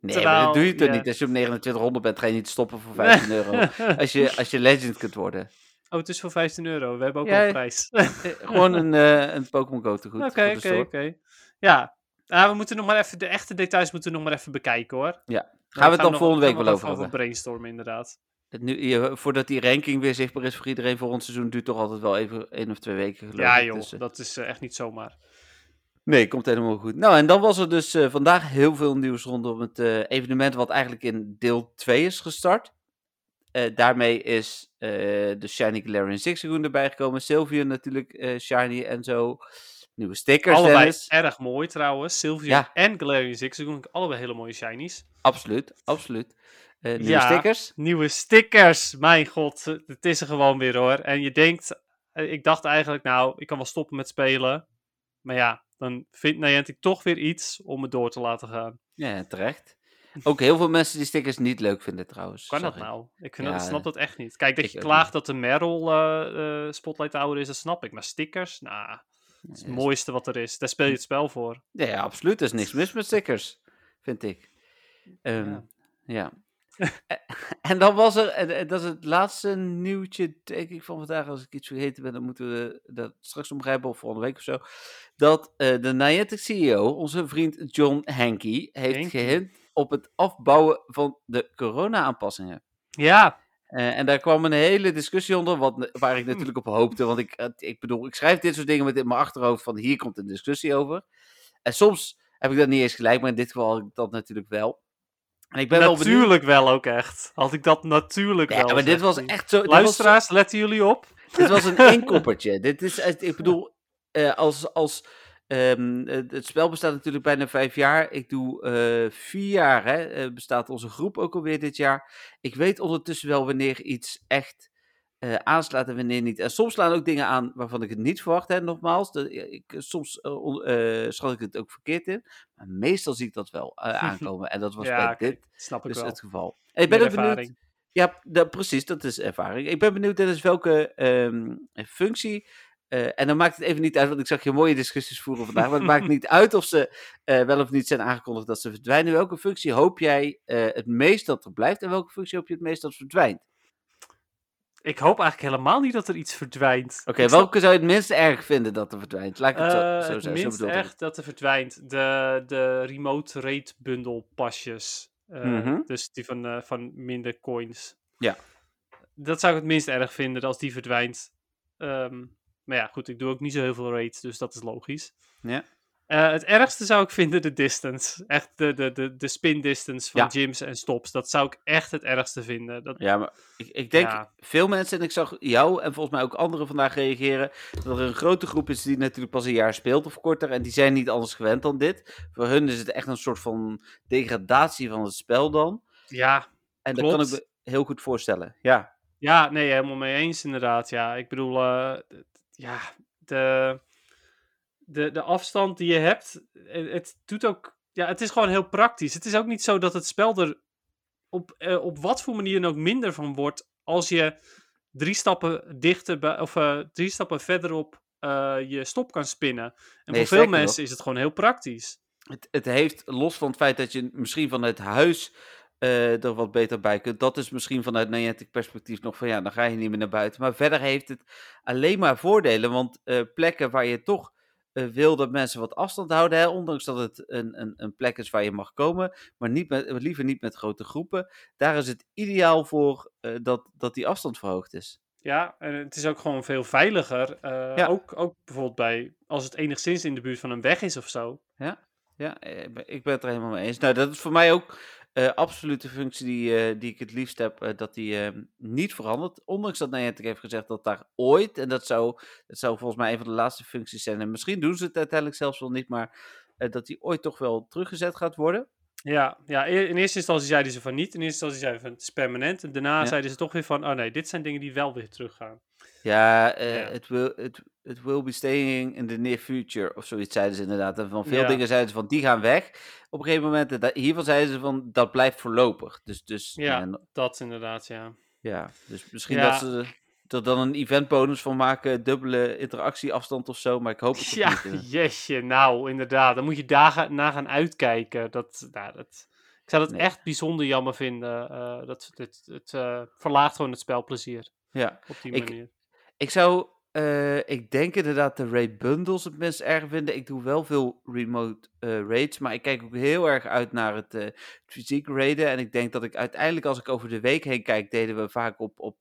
Speaker 1: Nee,
Speaker 2: terwijl-
Speaker 1: maar dat doe je toch niet. Als je op 2900 bent, ga je niet stoppen voor 15 euro. Als je, als je legend kunt worden.
Speaker 2: Oh, het is voor 15 euro. We hebben ook
Speaker 1: Ja,
Speaker 2: al een prijs.
Speaker 1: Eh, Gewoon een, eh, een Pokémon Go te goed.
Speaker 2: Oké, oké, oké. Ja, Ah, we moeten nog maar even, de echte details moeten we nog maar even bekijken hoor.
Speaker 1: Ja, gaan we het dan volgende week wel over hebben.
Speaker 2: brainstormen inderdaad.
Speaker 1: Het Nu, je, voordat die ranking weer zichtbaar is voor iedereen voor ons seizoen, duurt toch altijd wel even één of twee weken geloof
Speaker 2: Ja joh,
Speaker 1: Dus, eh,
Speaker 2: dat is eh, echt niet zomaar.
Speaker 1: Nee, komt helemaal goed. Nou, en dan was er dus eh, vandaag heel veel nieuws rondom het eh, evenement wat eigenlijk in deel 2 is gestart. Eh, daarmee is eh, de Shiny Galarian Zigzagoon erbij gekomen. Sylveon natuurlijk, eh, Shiny en zo. Nieuwe stickers,
Speaker 2: allebei
Speaker 1: Dennis.
Speaker 2: erg mooi trouwens. Sylveon
Speaker 1: Ja.
Speaker 2: en Galarian Zigzagoon, allebei hele mooie shinies.
Speaker 1: Absoluut, absoluut. Eh, nieuwe
Speaker 2: Ja.
Speaker 1: stickers.
Speaker 2: Nieuwe stickers, mijn god, het is er gewoon weer hoor. En je denkt, ik dacht eigenlijk nou, ik kan wel stoppen met spelen. Maar ja, dan vindt Niantic toch weer iets om het door te laten gaan.
Speaker 1: Ja, terecht. Ook heel veel mensen die stickers niet leuk vinden trouwens.
Speaker 2: Kan dat nou? Ik vind
Speaker 1: Ja,
Speaker 2: dat, ik snap dat echt niet. Kijk, dat je klaagt dat de Meryl eh, eh, Spotlight Hour is, dat snap ik. Maar stickers, nou, het
Speaker 1: Ja,
Speaker 2: mooiste wat er is. Daar speel je het spel voor.
Speaker 1: Ja, ja, absoluut. Er is niks mis met stickers, vind ik. Ehm,
Speaker 2: Ja.
Speaker 1: ja. En dan was er, dat is het laatste nieuwtje, denk ik, van vandaag. Als ik iets vergeten ben, dan moeten we dat straks omgrijpen of volgende week of zo. Dat eh, de Niantic CEO, onze vriend John Hankey, heeft gehint op het afbouwen van de corona-aanpassingen.
Speaker 2: Ja,
Speaker 1: Eh, en daar kwam een hele discussie onder, wat, waar ik natuurlijk op hoopte. Want ik, eh, ik bedoel, ik schrijf dit soort dingen met in mijn achterhoofd van hier komt een discussie over. En soms heb ik dat niet eens gelijk, maar in dit geval had ik dat natuurlijk wel. En ik ben
Speaker 2: natuurlijk wel ook echt. Had ik dat natuurlijk
Speaker 1: Ja,
Speaker 2: wel.
Speaker 1: maar dit was echt zo.
Speaker 2: Luisteraars, letten jullie op.
Speaker 1: dit was een inkoppertje. dit is, ik bedoel, eh, als, als ehm, het spel bestaat natuurlijk bijna vijf jaar. Ik doe eh, vier jaar, hè, eh, bestaat onze groep ook alweer dit jaar. Ik weet ondertussen wel wanneer iets echt eh, aanslaat en wanneer niet. En soms slaan ook dingen aan waarvan ik het niet verwacht. Hè, nogmaals, dat, ik, soms schat ik het ook verkeerd in. Maar meestal zie ik dat wel aankomen. En dat was
Speaker 2: ja,
Speaker 1: bij dit
Speaker 2: snap ik
Speaker 1: dus
Speaker 2: wel.
Speaker 1: het geval. En ik ben ook benieuwd. Ja, precies, dat is ervaring. Ik ben benieuwd, Dennis, welke ehm, functie eh, en dan maakt het even niet uit, want ik zag je mooie discussies voeren vandaag. Maar het maakt niet uit of ze eh, wel of niet zijn aangekondigd dat ze verdwijnen. Welke functie hoop jij eh, het meest dat er blijft? En welke functie hoop je het meest dat verdwijnt?
Speaker 2: Ik hoop eigenlijk helemaal niet dat er iets verdwijnt.
Speaker 1: Oké, welke zou je het minst erg vinden dat er verdwijnt? Laat ik het zo, zo
Speaker 2: het
Speaker 1: zeggen. Zo
Speaker 2: minst
Speaker 1: ik
Speaker 2: echt dat er verdwijnt. De, de remote rate bundle pasjes.
Speaker 1: Mhm.
Speaker 2: Dus die van, van minder coins.
Speaker 1: Ja.
Speaker 2: Dat zou ik het minst erg vinden als die verdwijnt. Ehm, maar ja, goed, ik doe ook niet zo heel veel raids, dus dat is logisch.
Speaker 1: Ja.
Speaker 2: Eh, het ergste zou ik vinden de distance. Echt de, de, de, de spin distance van
Speaker 1: Ja.
Speaker 2: gyms en stops. Dat zou ik echt het ergste vinden. Dat,
Speaker 1: Ja, maar ik, ik denk
Speaker 2: Ja.
Speaker 1: veel mensen, en ik zag jou en volgens mij ook anderen vandaag reageren, dat er een grote groep is die natuurlijk pas een jaar speelt of korter en die zijn niet anders gewend dan dit. Voor hun is het echt een soort van degradatie van het spel dan.
Speaker 2: ja,
Speaker 1: En dat kan ik me heel goed voorstellen. Ja,
Speaker 2: Ja, nee, helemaal mee eens inderdaad. Ja, ik bedoel, eh, ja, de, de, de afstand die je hebt, eh, het doet ook, ja, het is gewoon heel praktisch. Het is ook niet zo dat het spel er op, eh, op wat voor manier dan ook minder van wordt als je drie stappen dichter, bij, of eh, drie stappen verderop eh, je stop kan spinnen. En
Speaker 1: Nee,
Speaker 2: voor veel mensen is het gewoon heel praktisch.
Speaker 1: het, het heeft, los van het feit dat je misschien vanuit huis eh, er wat beter bij kunt, dat is misschien vanuit Niantic perspectief nog van ja, dan ga je niet meer naar buiten. Maar verder heeft het alleen maar voordelen, want eh, plekken waar je toch eh, wil dat mensen wat afstand houden, hè, ondanks dat het een, een, een plek is waar je mag komen, maar niet met, liever niet met grote groepen, daar is het ideaal voor dat, dat die afstand verhoogd is.
Speaker 2: Ja, en het is ook gewoon veel veiliger.
Speaker 1: Ja.
Speaker 2: ook, ook bijvoorbeeld bij, als het enigszins in de buurt van een weg is of zo.
Speaker 1: Ja, ik ben- ik ben het er helemaal mee eens. Nou, dat is voor mij ook absoluut de functie die, eh, die ik het liefst heb, eh, dat die eh, niet verandert. Ondanks dat Niantic heeft gezegd dat daar ooit, en dat zou, dat zou volgens mij een van de laatste functies zijn, en misschien doen ze het uiteindelijk zelfs wel niet, maar dat die ooit toch wel teruggezet gaat worden.
Speaker 2: Ja, ja, e- in eerste instantie zeiden ze van niet. In eerste instantie zeiden ze van het is permanent. En daarna
Speaker 1: Ja.
Speaker 2: zeiden ze toch weer van, oh nee, dit zijn dingen die wel weer teruggaan.
Speaker 1: Ja, eh,
Speaker 2: Ja.
Speaker 1: Het will, it, it will be staying in the near future, of zoiets zeiden ze inderdaad. En van veel
Speaker 2: Ja.
Speaker 1: dingen zeiden ze van, die gaan weg op een gegeven moment. En da- hiervan zeiden ze van, dat blijft voorlopig. Dus, dus
Speaker 2: Ja,
Speaker 1: ja,
Speaker 2: dat inderdaad, ja.
Speaker 1: Ja, dus misschien
Speaker 2: Ja.
Speaker 1: dat ze er dan een eventbonus van maken, dubbele interactieafstand of zo, maar ik hoop het
Speaker 2: Ja,
Speaker 1: niet.
Speaker 2: jesje, nou, inderdaad. Dan moet je daar naar gaan uitkijken. Dat, nou, dat, ik zou dat
Speaker 1: Nee.
Speaker 2: echt bijzonder jammer vinden. eh, dat, het het eh, verlaagt gewoon het spelplezier
Speaker 1: Ja,
Speaker 2: op die manier.
Speaker 1: ik zou, eh, ik denk inderdaad de raid bundles het minst erg vinden. Ik doe wel veel remote raids, maar ik kijk ook heel erg uit naar het eh, fysiek raiden. En ik denk dat ik uiteindelijk, als ik over de week heen kijk, deden we vaak op, op,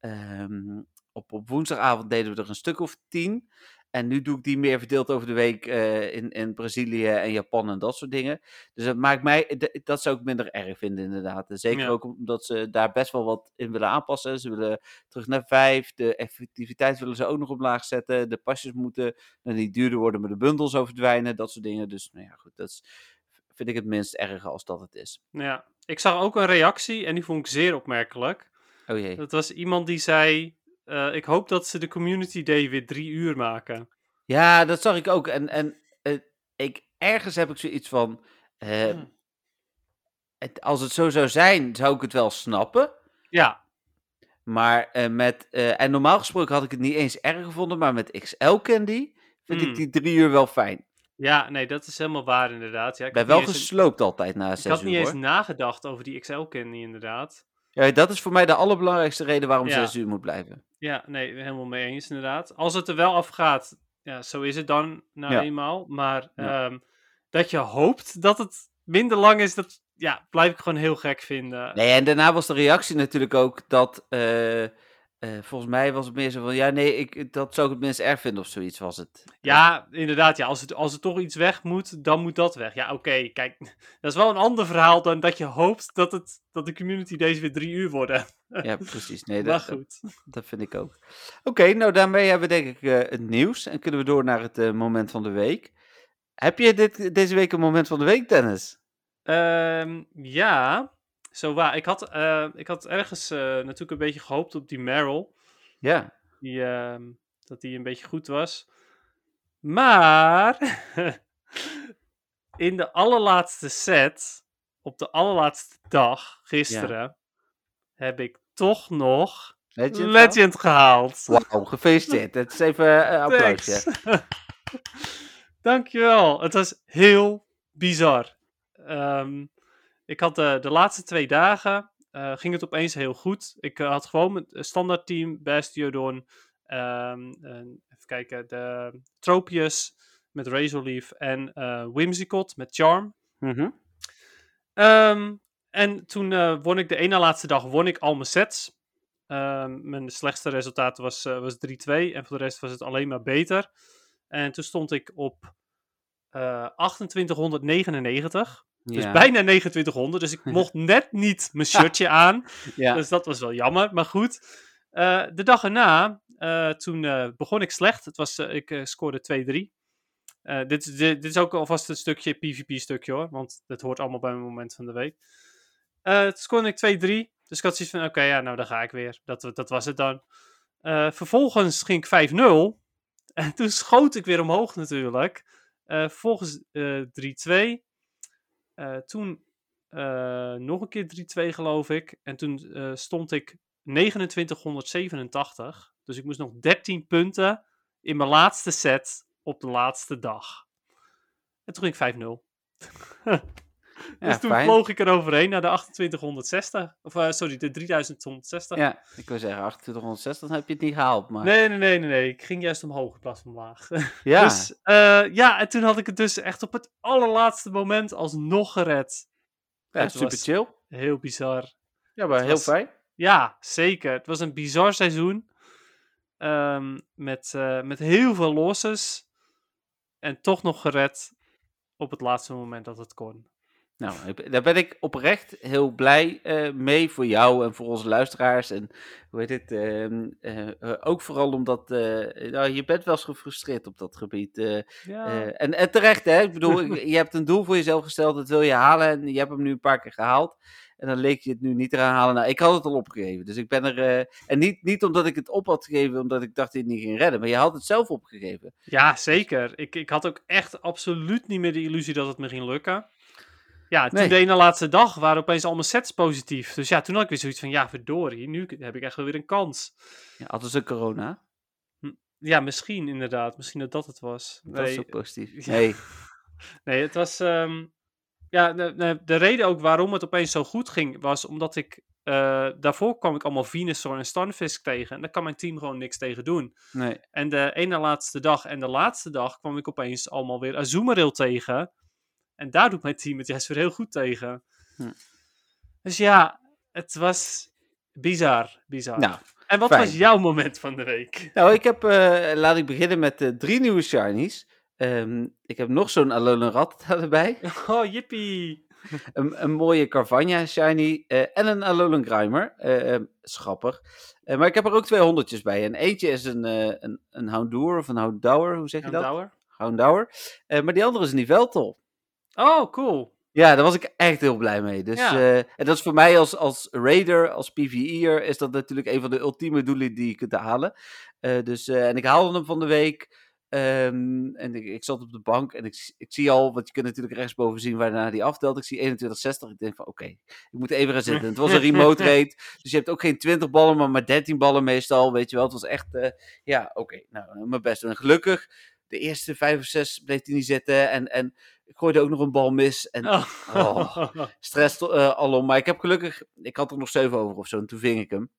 Speaker 1: ehm, op, op woensdagavond deden we er een stuk of tien. En nu doe ik die meer verdeeld over de week eh, in, in Brazilië en Japan en dat soort dingen. Dus dat maakt mij, d- dat zou ik minder erg vinden inderdaad. En zeker
Speaker 2: Ja.
Speaker 1: ook omdat ze daar best wel wat in willen aanpassen. Ze willen terug naar vijf. De effectiviteit willen ze ook nog omlaag zetten. De pasjes moeten nou, niet duurder worden, maar de bundels zou verdwijnen. Dat soort dingen. Dus nou ja, goed, dat is, vind ik het minst erg als dat het is.
Speaker 2: Ja, ik zag ook een reactie en die vond ik zeer opmerkelijk.
Speaker 1: Oh jee.
Speaker 2: Dat was iemand die zei, eh, ik hoop dat ze de Community Day weer drie uur maken.
Speaker 1: Ja, dat zag ik ook. En, en eh, ik, ergens heb ik zoiets van... eh,
Speaker 2: Hmm.
Speaker 1: het, als het zo zou zijn, zou ik het wel snappen.
Speaker 2: Ja,
Speaker 1: Maar met... en normaal gesproken had ik het niet eens erg gevonden, maar met XL Candy vind
Speaker 2: Hmm.
Speaker 1: ik die drie uur wel fijn.
Speaker 2: ja, nee, dat is helemaal waar inderdaad. Ja,
Speaker 1: Ik
Speaker 2: ik
Speaker 1: ben
Speaker 2: had
Speaker 1: wel gesloopt altijd na
Speaker 2: Ik
Speaker 1: zes
Speaker 2: had
Speaker 1: uur,
Speaker 2: niet eens
Speaker 1: hoor.
Speaker 2: nagedacht over die XL-candy inderdaad.
Speaker 1: Ja, dat is voor mij de allerbelangrijkste reden waarom
Speaker 2: Ja.
Speaker 1: zes uur moet blijven.
Speaker 2: Ja, nee, helemaal mee eens inderdaad. Als het er wel afgaat, ja, zo is het dan nou
Speaker 1: Ja.
Speaker 2: eenmaal. Maar
Speaker 1: Ja.
Speaker 2: ehm, dat je hoopt dat het minder lang is, dat ja, blijf ik gewoon heel gek vinden.
Speaker 1: Nee, en daarna was de reactie natuurlijk ook dat... eh, eh, volgens mij was het meer zo van... Ja, nee, ik, dat zou ik het minst erg vinden of zoiets was het.
Speaker 2: Ja, inderdaad. Ja, als, het, als er toch iets weg moet, dan moet dat weg. Ja, oké. kijk, dat is wel een ander verhaal dan dat je hoopt dat, het, dat de community deze weer drie uur worden.
Speaker 1: Ja, precies. Nee, dat,
Speaker 2: goed.
Speaker 1: dat vind ik ook. Oké, nou daarmee hebben we denk ik eh, het nieuws. En kunnen we door naar het eh, moment van de week. Heb je dit, deze week een moment van de week, Dennis?
Speaker 2: Ehm, ja, zo waar. Ik had, eh, ik had ergens eh, natuurlijk een beetje gehoopt op die Meryl.
Speaker 1: Ja.
Speaker 2: Die, ehm, dat die een beetje goed was. Maar in de allerlaatste set, op de allerlaatste dag, gisteren, heb ik toch nog
Speaker 1: Legend.
Speaker 2: Legend gehaald.
Speaker 1: Wauw, gefeliciteerd. Het is even een uh, applausje.
Speaker 2: Dankjewel. Het was heel bizar. Um, ik had de, de laatste twee dagen, uh, ging het opeens heel goed. Ik uh, had gewoon mijn standaard team, Bastiodon, um, even kijken, de Tropius met Razorleaf en Whimsicott met Charm.
Speaker 1: Mm -hmm.
Speaker 2: um, en toen won ik de ene laatste dag won ik al mijn sets. mijn slechtste resultaat was, was 3-2 en voor de rest was het alleen maar beter. En toen stond ik op 2899. Dus
Speaker 1: Ja.
Speaker 2: bijna 2900. Dus ik mocht net niet mijn shirtje aan.
Speaker 1: Ja.
Speaker 2: Dus dat was wel jammer. Maar goed. Eh, de dag erna, eh, toen eh, begon ik slecht. Het was, ik scoorde 2-3. Eh, dit, is- dit, is ook alvast een stukje PvP-stukje hoor. Want dat hoort allemaal bij mijn moment van de week. Toen scoorde ik 2-3. Dus ik had zoiets van, oké, ja, nou dan ga ik weer. Dat, dat was het dan. Vervolgens ging ik 5-0. En toen schoot ik weer omhoog natuurlijk. Vervolgens eh 3-2. Eh, toen eh, nog een keer 3-2 geloof ik. En toen eh, stond ik 2987. Dus ik moest nog 13 punten in mijn laatste set op de laatste dag. En toen ging ik 5-0. dus toen
Speaker 1: fijn.
Speaker 2: vloog ik er overheen naar de 2860. Of eh, sorry, de 3160.
Speaker 1: Ja, ik wil zeggen 2860, dan heb je het niet gehaald. Maar...
Speaker 2: Nee, nee, nee, nee, nee. Ik ging juist omhoog in plaats van omlaag.
Speaker 1: ja,
Speaker 2: Dus eh, ja, en toen had ik het dus echt op het allerlaatste moment alsnog gered.
Speaker 1: ja,
Speaker 2: het
Speaker 1: super chill.
Speaker 2: Heel bizar.
Speaker 1: Ja, maar
Speaker 2: het
Speaker 1: heel
Speaker 2: was-
Speaker 1: fijn.
Speaker 2: Ja, zeker. Het was een bizar seizoen. Ehm, met, eh, met heel veel losses. En toch nog gered op het laatste moment dat het kon.
Speaker 1: Nou, daar ben ik oprecht heel blij eh, mee voor jou en voor onze luisteraars. En hoe heet het? ehm, eh, ook vooral omdat eh, nou, je bent wel eens gefrustreerd op dat gebied.
Speaker 2: Ja,
Speaker 1: en, en terecht, hè? Ik bedoel, je hebt een doel voor jezelf gesteld, dat wil je halen. En je hebt hem nu een paar keer gehaald. En dan leek je het nu niet eraan halen. Nou, ik had het al opgegeven. Dus ik ben er. en niet, niet omdat ik het op had gegeven, omdat ik dacht dat je het niet ging redden. Maar je had het zelf opgegeven.
Speaker 2: ja zeker. Ik, ik had ook echt absoluut niet meer de illusie dat het me ging lukken. Ja, toen
Speaker 1: Nee.
Speaker 2: de ene laatste dag waren opeens al mijn sets positief. Dus ja, toen had ik weer zoiets van, ja, verdorie, nu heb ik echt wel weer een kans.
Speaker 1: Ja, hadden ze corona?
Speaker 2: Ja, misschien inderdaad. Misschien dat dat het was.
Speaker 1: Dat is
Speaker 2: Nee,
Speaker 1: ook positief.
Speaker 2: Ja.
Speaker 1: Nee.
Speaker 2: Nee, het was. ehm, ja, de, de, de reden ook waarom het opeens zo goed ging, was omdat ik. eh, daarvoor kwam ik allemaal Venusaur en Stunfisk tegen. En daar kan mijn team gewoon niks tegen doen.
Speaker 1: Nee.
Speaker 2: En de ene laatste dag en de laatste dag kwam ik opeens allemaal weer Azumarill tegen. En daar doet mijn team het juist weer heel goed tegen.
Speaker 1: Hm.
Speaker 2: Dus ja, het was bizar. bizar.
Speaker 1: Nou,
Speaker 2: en wat
Speaker 1: fijn.
Speaker 2: was jouw moment van de week?
Speaker 1: Nou, ik heb, eh, laat ik beginnen met eh, drie nieuwe shinies. Ehm, ik heb nog zo'n Alolan Rat erbij.
Speaker 2: Oh, jippie.
Speaker 1: Een, een mooie Carvania shiny eh, en een Alolan Grimer. Schappig. Eh, maar ik heb er ook twee honderdjes bij. En eentje is een, een, een Houndour of een Houndour, hoe zeg je dat?
Speaker 2: Douwer.
Speaker 1: Houndour. Eh, maar die andere is een Yveltal.
Speaker 2: Oh, cool.
Speaker 1: Ja, daar was ik echt heel blij mee. Dus,
Speaker 2: Ja.
Speaker 1: eh, en dat is voor mij als, als raider, als PvE'er, is dat natuurlijk een van de ultieme doelen die je kunt halen. Eh, dus, eh, en ik haalde hem van de week. ehm, en ik, ik zat op de bank en ik, ik zie al, want je kunt natuurlijk rechtsboven zien waarna die aftelt. Ik zie 2160. Ik denk van oké, ik moet even gaan zitten. Het was een remote raid, dus je hebt ook geen 20 ballen, maar maar 13 ballen meestal. Weet je wel, het was echt, ja, oké, nou, mijn best. En gelukkig, de eerste vijf of zes bleef hij niet zitten. En, en ik gooide ook nog een bal mis. En
Speaker 2: Oh.
Speaker 1: Oh. stress eh alom. Maar ik heb gelukkig, ik had er nog zeven over of zo. En toen ving ik hem.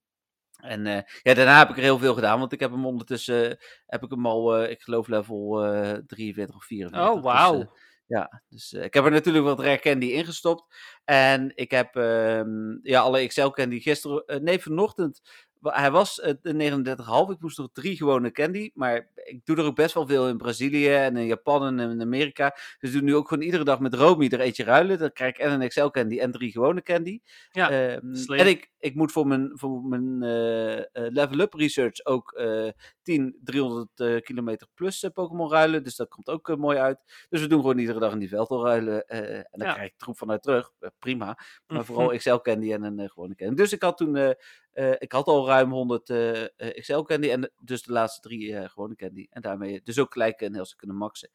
Speaker 1: En eh, ja, daarna heb ik er heel veel gedaan. Want ik heb hem ondertussen, eh, heb ik hem al, ik geloof level eh 43 of 44.
Speaker 2: Oh,
Speaker 1: Dus,
Speaker 2: wauw.
Speaker 1: ja, dus ik heb er natuurlijk wat rare candy ingestopt. En ik heb ehm, ja, alle XL candy gisteren, nee vanochtend, hij was eh, de 39,5. Ik moest nog drie gewone candy. Maar ik doe er ook best wel veel in Brazilië en in Japan en in Amerika. Dus ik doe nu ook gewoon iedere dag met Romy er eentje ruilen. Dan krijg ik en een XL candy en drie gewone candy.
Speaker 2: Ja,
Speaker 1: Ehm, en ik, ik moet voor mijn, voor mijn eh, eh, level-up research ook eh 10 300 eh, kilometer plus eh, Pokémon ruilen. Dus dat komt ook eh, mooi uit. Dus we doen gewoon iedere dag in die velden ruilen. eh, en dan
Speaker 2: Ja.
Speaker 1: krijg ik troep vanuit terug. Eh, prima. Maar vooral XL candy en een eh, gewone candy. Dus ik had toen, eh, ik had al ruim 100 eh, eh, XL candy. En dus de laatste drie eh, gewone candy. En daarmee dus ook gelijk een heel stuk kunnen maxen.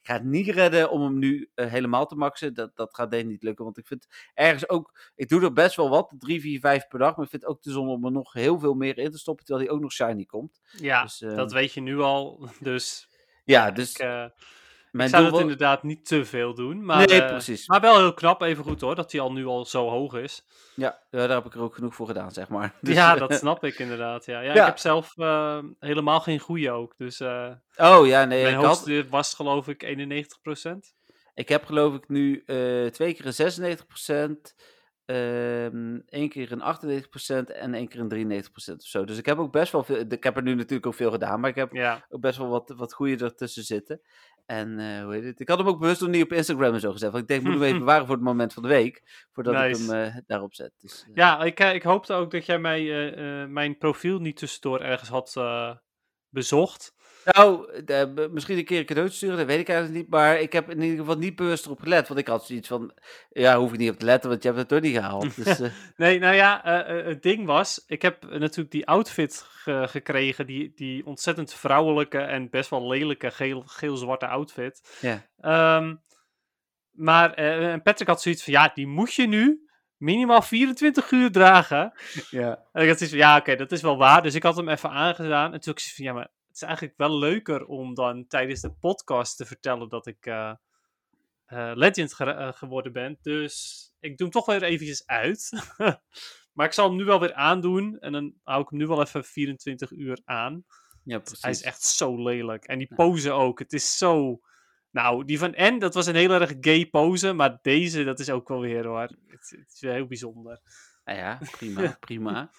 Speaker 1: Ik ga het niet redden om hem nu eh, helemaal te maxen. Dat, dat gaat denk ik niet lukken. Want ik vind ergens ook. Ik doe er best wel wat. 3, 4, 5 per dag. Maar ik vind het ook te zonde om er nog heel veel meer in te stoppen. Terwijl hij ook nog shiny komt.
Speaker 2: Ja,
Speaker 1: Dus, eh,
Speaker 2: dat weet je nu al. Dus
Speaker 1: Ja, dus.
Speaker 2: ik, eh, ik
Speaker 1: mijn
Speaker 2: zou
Speaker 1: wa-
Speaker 2: inderdaad niet te veel doen. Maar,
Speaker 1: nee,
Speaker 2: eh,
Speaker 1: precies.
Speaker 2: maar wel heel knap, even goed hoor, dat hij al nu al zo hoog is.
Speaker 1: Ja, daar heb ik er ook genoeg voor gedaan, zeg maar. Dus,
Speaker 2: ja,
Speaker 1: eh,
Speaker 2: dat snap ik inderdaad. Ja. Ja,
Speaker 1: Ja.
Speaker 2: Ik heb zelf eh, helemaal geen goede ook. Dus eh,
Speaker 1: Oh ja, nee.
Speaker 2: mijn
Speaker 1: Ik, had,
Speaker 2: hoogste was geloof ik 91%.
Speaker 1: ik heb geloof ik nu twee keer een 96%. ehm één keer een 98% en één keer een 93% of zo. Dus ik heb ook best wel veel. Ik heb er nu natuurlijk ook veel gedaan, maar ik heb
Speaker 2: Ja,
Speaker 1: ook best wel wat, wat goede ertussen zitten. En eh, hoe heet het? Ik had hem ook bewust nog niet op Instagram en zo gezet. Want ik denk, moet hem even bewaren voor het moment van de week. Voordat ik hem eh, daarop zet. Dus, eh,
Speaker 2: ja ik, ik hoopte ook dat jij mij, mijn profiel niet tussendoor ergens had bezocht.
Speaker 1: Nou, de- misschien een keer een cadeautje sturen, dat weet ik eigenlijk niet. Maar ik heb in ieder geval niet bewust erop gelet. Want ik had zoiets van, ja, hoef ik niet op te letten, want je hebt het toch niet gehaald. Dus, eh,
Speaker 2: Nee, nou ja, eh, eh, het ding was, ik heb natuurlijk die outfit ge- gekregen, die, die ontzettend vrouwelijke en best wel lelijke geel- geel-zwarte outfit.
Speaker 1: ja.
Speaker 2: Ehm, maar eh, en Patrick had zoiets van, ja, die moet je nu minimaal 24 uur dragen.
Speaker 1: ja.
Speaker 2: En ik had zoiets van, ja, oké, dat is wel waar. Dus ik had hem even aangedaan. En toen ik zoiets van, ja, maar het is eigenlijk wel leuker om dan tijdens de podcast te vertellen dat ik eh, eh, Legend ge- eh, geworden ben. Dus ik doe hem toch weer eventjes uit. maar ik zal hem nu wel weer aandoen. En dan hou ik hem nu wel even 24 uur aan.
Speaker 1: ja, precies.
Speaker 2: Hij is echt zo lelijk. En die
Speaker 1: Ja.
Speaker 2: pose ook. Het is zo... Nou, die van N, dat was een heel erg gay pose. Maar deze, dat is ook wel weer hoor. Het, het is wel heel bijzonder.
Speaker 1: Nou ja, prima, prima.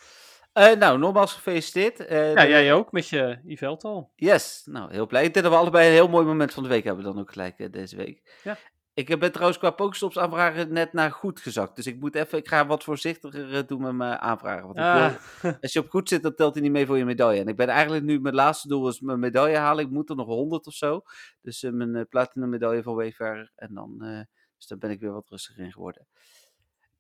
Speaker 1: Eh, nou, nogmaals gefeliciteerd. Eh,
Speaker 2: Ja, jij ook met je Yveltal.
Speaker 1: Yes, nou, heel blij. Ik denk dat we allebei een heel mooi moment van de week hebben dan ook gelijk eh, deze week.
Speaker 2: Ja.
Speaker 1: Ik ben trouwens qua Pokestops aanvragen net naar goed gezakt. Dus ik moet even, ik ga wat voorzichtiger doen met mijn aanvragen. Want ik
Speaker 2: Ah,
Speaker 1: wil, als je op goed zit, dan telt hij niet mee voor je medaille. En ik ben eigenlijk nu, mijn laatste doel is mijn medaille halen. Ik moet er nog 100 of zo. Dus mijn platinum medaille van Wayfarer. En dan, dus dan ben ik weer wat rustiger in geworden.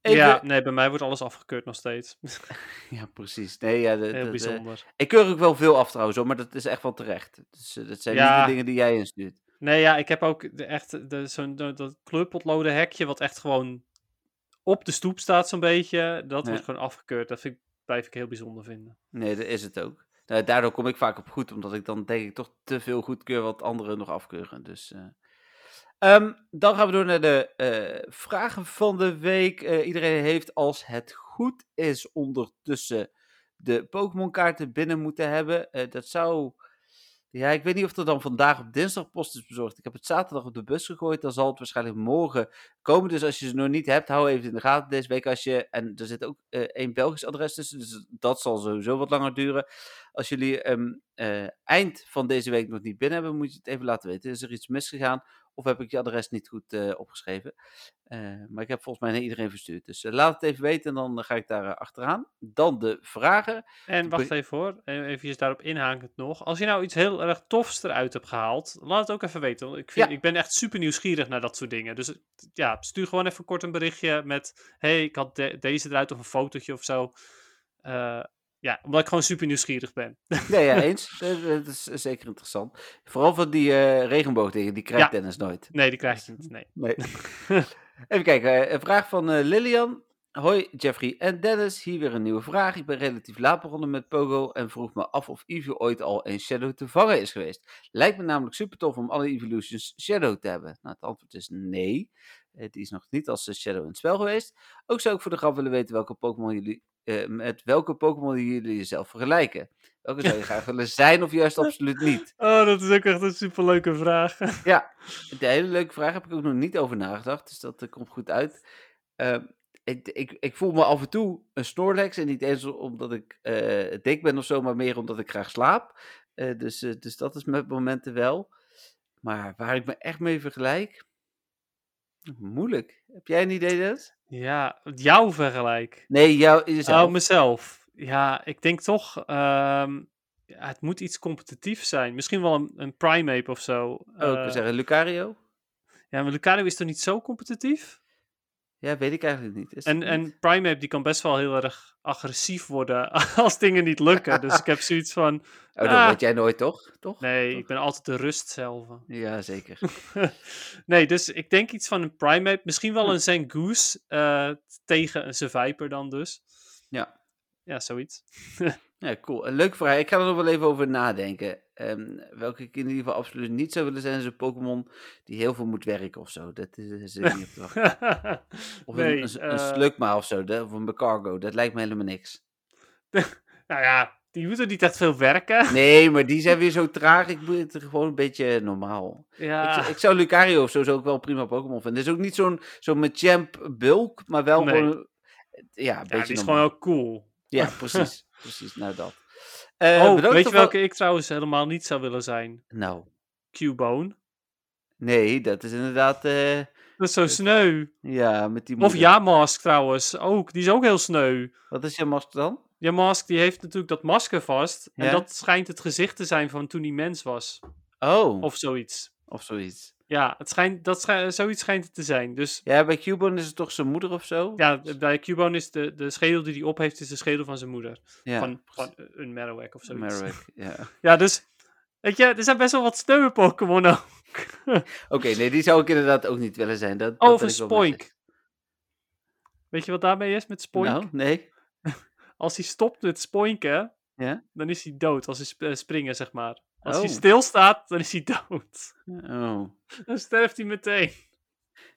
Speaker 1: Even-
Speaker 2: Ja, nee, bij mij wordt alles afgekeurd nog steeds.
Speaker 1: ja, precies. Nee, ja, de-
Speaker 2: Heel
Speaker 1: dat, eh,
Speaker 2: bijzonder.
Speaker 1: ik keur ook wel veel af trouwens, hoor, maar dat is echt wel terecht. Dus, eh, dat zijn
Speaker 2: Ja.
Speaker 1: niet de dingen die jij instuurt.
Speaker 2: Nee, ja, ik heb ook de, echt de, zo'n dat kleurpotloden hekje, wat echt gewoon op de stoep staat zo'n beetje. Dat wordt gewoon afgekeurd. Dat vind ik, blijf ik heel bijzonder vinden.
Speaker 1: Nee, dat is het ook. Nou, daardoor kom ik vaak op goed, omdat ik dan denk ik toch te veel goedkeur wat anderen nog afkeuren. Dus, eh. Ehm, dan gaan we door naar de eh, vragen van de week. Eh, iedereen heeft, als het goed is, ondertussen de Pokémon-kaarten binnen moeten hebben. Eh, dat zou. Ja, ik weet niet of er dan vandaag op dinsdag post is bezorgd. Ik heb het zaterdag op de bus gegooid. Dan zal het waarschijnlijk morgen komen. Dus als je ze nog niet hebt, hou even in de gaten deze week. Als je, en er zit ook één Belgisch adres tussen. Dus dat zal sowieso wat langer duren. Als jullie eh, eind van deze week nog niet binnen hebben, moet je het even laten weten. Is er iets misgegaan? Of heb ik je adres niet goed eh, opgeschreven? Eh, maar ik heb volgens mij naar iedereen verstuurd. Dus eh, laat het even weten en dan ga ik daar achteraan. Dan de vragen.
Speaker 2: En wacht even hoor, e- even daarop inhakend nog. Als je nou iets heel erg tofs eruit hebt gehaald, laat het ook even weten. Want ik, vind,
Speaker 1: Ja.
Speaker 2: ik ben echt super nieuwsgierig naar dat soort dingen. Dus ja, stuur gewoon even kort een berichtje met... hey, ik had de- deze eruit of een fotootje of zo. Ja, omdat ik gewoon super nieuwsgierig ben.
Speaker 1: Nee, ja, eens. Eh, Dat is zeker interessant. Vooral van die eh regenboogdingen, die krijgt
Speaker 2: Ja.
Speaker 1: Dennis nooit.
Speaker 2: Nee, die krijg je niet. Nee.
Speaker 1: Nee. Even kijken, eh, een vraag van eh, Lilian. Hoi Jeffrey en Dennis, hier weer een nieuwe vraag. Ik ben relatief laat begonnen met Pogo en vroeg me af of Eevee ooit al een Shadow te vangen is geweest. Lijkt me namelijk super tof om alle Evolutions Shadow te hebben. Nou, het antwoord is nee. Die is nog niet als Shadow in het spel geweest. Ook zou ik voor de grap willen weten welke Pokémon jullie, eh, met welke Pokémon jullie jezelf vergelijken. Welke zou je graag willen zijn of juist absoluut niet?
Speaker 2: Oh, dat is ook echt een superleuke vraag.
Speaker 1: Ja, de hele leuke vraag heb ik ook nog niet over nagedacht, dus dat eh, komt goed uit. Ehm, ik, ik, ik voel me af en toe een Snorlax en niet eens omdat ik eh, dik ben of zo, maar meer omdat ik graag slaap. Dus, dus dat is met momenten wel. Maar waar ik me echt mee vergelijk, moeilijk. Heb jij een idee, Dennis?
Speaker 2: Ja, jou vergelijk.
Speaker 1: Nee, jou, jezelf.
Speaker 2: Oh, mezelf. Ja, ik denk toch... ja, het moet iets competitiefs zijn. Misschien wel een, een Primeape of zo.
Speaker 1: Oh, ik wil
Speaker 2: Eh,
Speaker 1: zeggen Lucario.
Speaker 2: ja, maar Lucario is toch niet zo competitief?
Speaker 1: Ja, weet ik eigenlijk niet. Is
Speaker 2: En,
Speaker 1: dat
Speaker 2: en
Speaker 1: niet?
Speaker 2: Primeape die kan best wel heel erg agressief worden als dingen niet lukken. dus ik heb zoiets van,
Speaker 1: Oh, dat
Speaker 2: ah.
Speaker 1: word jij nooit, toch? toch?
Speaker 2: nee,
Speaker 1: Toch?
Speaker 2: ik ben altijd de rust zelf.
Speaker 1: Ja, zeker.
Speaker 2: nee, dus ik denk iets van een Primeape. Misschien wel
Speaker 1: Hm.
Speaker 2: een Zangoose eh tegen een Survivor dan dus.
Speaker 1: Ja.
Speaker 2: Ja, zoiets.
Speaker 1: Ja, cool. Een leuke vraag. Ik ga er nog wel even over nadenken. Ehm, welke ik in ieder geval absoluut niet zou willen zijn, is een Pokémon die heel veel moet werken of zo. Dat is, is niet op te wachten. Of
Speaker 2: nee,
Speaker 1: een, een, een
Speaker 2: eh,
Speaker 1: Slugma of zo, of een Becargo. Dat lijkt me helemaal niks.
Speaker 2: nou ja, die moeten niet echt veel werken.
Speaker 1: Nee, maar die zijn weer zo traag. Ik moet het gewoon een beetje normaal.
Speaker 2: ja,
Speaker 1: Ik, ik zou Lucario of zo ook wel prima Pokémon vinden. Het is ook niet zo'n zo'n Machamp bulk, maar wel
Speaker 2: Nee.
Speaker 1: gewoon... Ja, een
Speaker 2: ja,
Speaker 1: beetje
Speaker 2: die is
Speaker 1: normaal.
Speaker 2: gewoon wel cool.
Speaker 1: Ja, precies. precies, nou dat. Eh,
Speaker 2: oh,
Speaker 1: bedankt
Speaker 2: weet je welke ik trouwens helemaal niet zou willen zijn?
Speaker 1: Nou,
Speaker 2: Cubone.
Speaker 1: nee, dat is inderdaad... eh,
Speaker 2: Dat is zo sneu.
Speaker 1: ja, met die
Speaker 2: Of
Speaker 1: moeder.
Speaker 2: Yamask trouwens, ook. Die is ook heel sneu.
Speaker 1: Wat is je mask dan?
Speaker 2: Yamask die heeft natuurlijk dat masker vast. En dat schijnt het gezicht te zijn van toen hij mens was.
Speaker 1: Oh, of,
Speaker 2: Of zoiets. Ja, het schijnt, dat schij- zoiets schijnt het te zijn. Dus
Speaker 1: Ja, bij Cubone is het toch zijn moeder of zo?
Speaker 2: ja, bij Cubone is de, de schedel die hij op heeft, is de schedel van zijn moeder.
Speaker 1: ja
Speaker 2: van, van een Marowak of zoiets.
Speaker 1: Marowak, ja.
Speaker 2: Ja, dus, weet je, er zijn best wel wat sneuwe Pokémon ook.
Speaker 1: Oké, nee, die zou ik inderdaad ook niet willen zijn. Dat,
Speaker 2: Oh, of een. Spoink. Weet je wat daarmee is met Spoink?
Speaker 1: Nou, nee.
Speaker 2: Als hij stopt met spoinken,
Speaker 1: Ja?
Speaker 2: dan is hij dood. Als hij sp- eh, springen, zeg maar. Als hij
Speaker 1: Oh.
Speaker 2: stilstaat, dan is hij dood.
Speaker 1: Oh.
Speaker 2: Dan sterft hij meteen.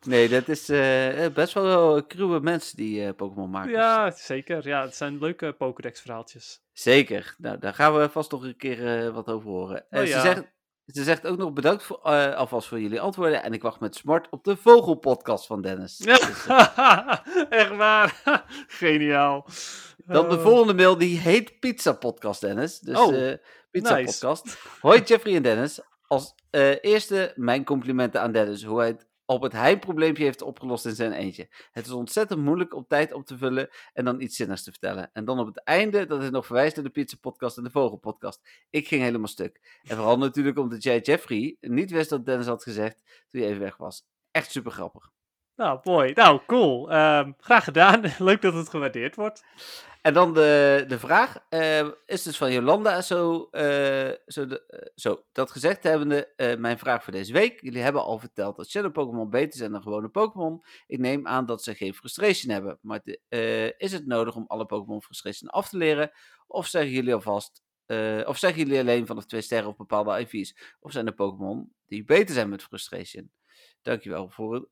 Speaker 1: Nee, dat is eh, best wel cruwe mensen die eh, Pokémon maken.
Speaker 2: Ja, zeker. Ja, het zijn leuke Pokédex-verhaaltjes.
Speaker 1: Zeker. Nou, daar gaan we vast nog een keer eh, wat over horen. Eh,
Speaker 2: Oh,
Speaker 1: ze,
Speaker 2: ja.
Speaker 1: zegt, ze zegt ook nog bedankt voor, eh, alvast voor jullie antwoorden. En ik wacht met smart op de Vogelpodcast van Dennis. Dus, eh,
Speaker 2: Echt waar. Geniaal.
Speaker 1: dan de
Speaker 2: Eh,
Speaker 1: volgende mail, die heet Pizza Podcast, Dennis. Dus
Speaker 2: Oh,
Speaker 1: eh, Pizza
Speaker 2: nice.
Speaker 1: Podcast. Hoi Jeffrey en Dennis. Als eh, eerste mijn complimenten aan Dennis. Hoe hij het op het heimprobleempje heeft opgelost in zijn eentje. Het is ontzettend moeilijk om tijd op te vullen en dan iets zinnigs te vertellen. En dan op het einde dat het nog verwijst naar de Pizza Podcast en de Vogelpodcast. Ik ging helemaal stuk. En vooral natuurlijk omdat jij Jeffrey niet wist dat Dennis had gezegd toen je even weg was. Echt super grappig.
Speaker 2: Nou, mooi. Nou, cool. Ehm, graag gedaan. Leuk dat het gewaardeerd wordt.
Speaker 1: En dan de, de vraag eh, is dus van Jolanda. Zo, eh, zo, eh, zo dat gezegd hebbende, eh, mijn vraag voor deze week. Jullie hebben al verteld dat Shadow Pokémon beter zijn dan gewone Pokémon. Ik neem aan dat ze geen frustration hebben. Maar is het nodig om alle Pokémon frustration af te leren? Of zeggen jullie alvast, of zeggen jullie alleen vanaf twee sterren of bepaalde IV's? Of zijn er Pokémon die beter zijn met frustration? Dankjewel, voor,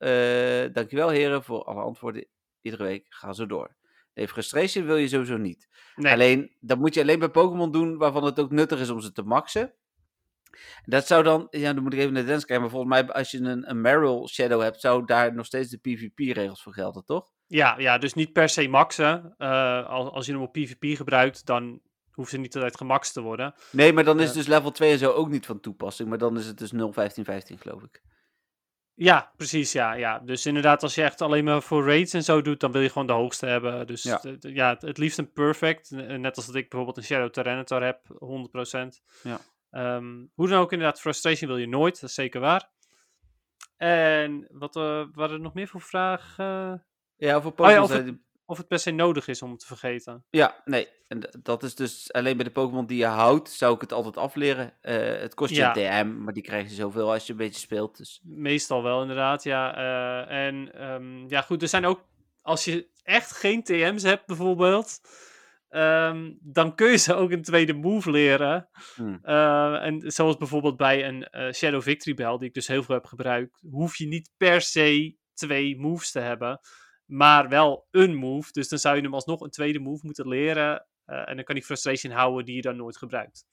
Speaker 1: dankjewel heren voor alle antwoorden iedere week. Ga zo door. Nee, frustration wil je sowieso niet.
Speaker 2: Nee.
Speaker 1: Alleen, dat moet je alleen bij Pokémon doen waarvan het ook nuttig is om ze te maxen. Dat zou dan, ja, dan moet ik even naar kijken, maar volgens mij als je een, een Meryl Shadow hebt, zou daar nog steeds de PvP-regels voor gelden, toch?
Speaker 2: Ja, ja, dus niet per se maxen. Eh, als, als je hem op PvP gebruikt, dan hoeft ze niet altijd gemaxt te worden.
Speaker 1: Nee, maar dan is
Speaker 2: Ja.
Speaker 1: dus level 2 en zo ook niet van toepassing, maar dan is het dus 0, 15, 15 geloof ik.
Speaker 2: Ja, precies, ja, ja. Dus inderdaad, als je echt alleen maar voor raids en zo doet, dan wil je gewoon de hoogste hebben. Dus
Speaker 1: Ja.
Speaker 2: het, het liefst een perfect. eh, Net als dat ik bijvoorbeeld een Shadow Tyranitar heb, 100%.
Speaker 1: Ja.
Speaker 2: Ehm, hoe dan ook, inderdaad, frustration wil je nooit, dat is zeker waar. En wat eh, waren er nog meer voor vragen?
Speaker 1: Ja, voor Pokémon
Speaker 2: of
Speaker 1: zijn die-
Speaker 2: Of het per se nodig is om het te vergeten.
Speaker 1: Ja, nee. En dat is dus alleen bij de Pokémon die je houdt, zou ik het altijd afleren. Eh, het kost je
Speaker 2: Ja.
Speaker 1: een DM, maar die krijg je zoveel als je een beetje speelt. Dus
Speaker 2: Meestal wel, inderdaad, ja. Eh, en ehm, ja, goed, er zijn ook, als je echt geen TM's hebt bijvoorbeeld, ehm, dan kun je ze ook een tweede move leren.
Speaker 1: Hmm.
Speaker 2: Eh, en zoals bijvoorbeeld bij een Shadow Victory Bell, die ik dus heel veel heb gebruikt, hoef je niet per se twee moves te hebben, maar wel een move. Dus dan zou je hem alsnog een tweede move moeten leren. eh, en dan kan die frustration houden die je dan nooit gebruikt.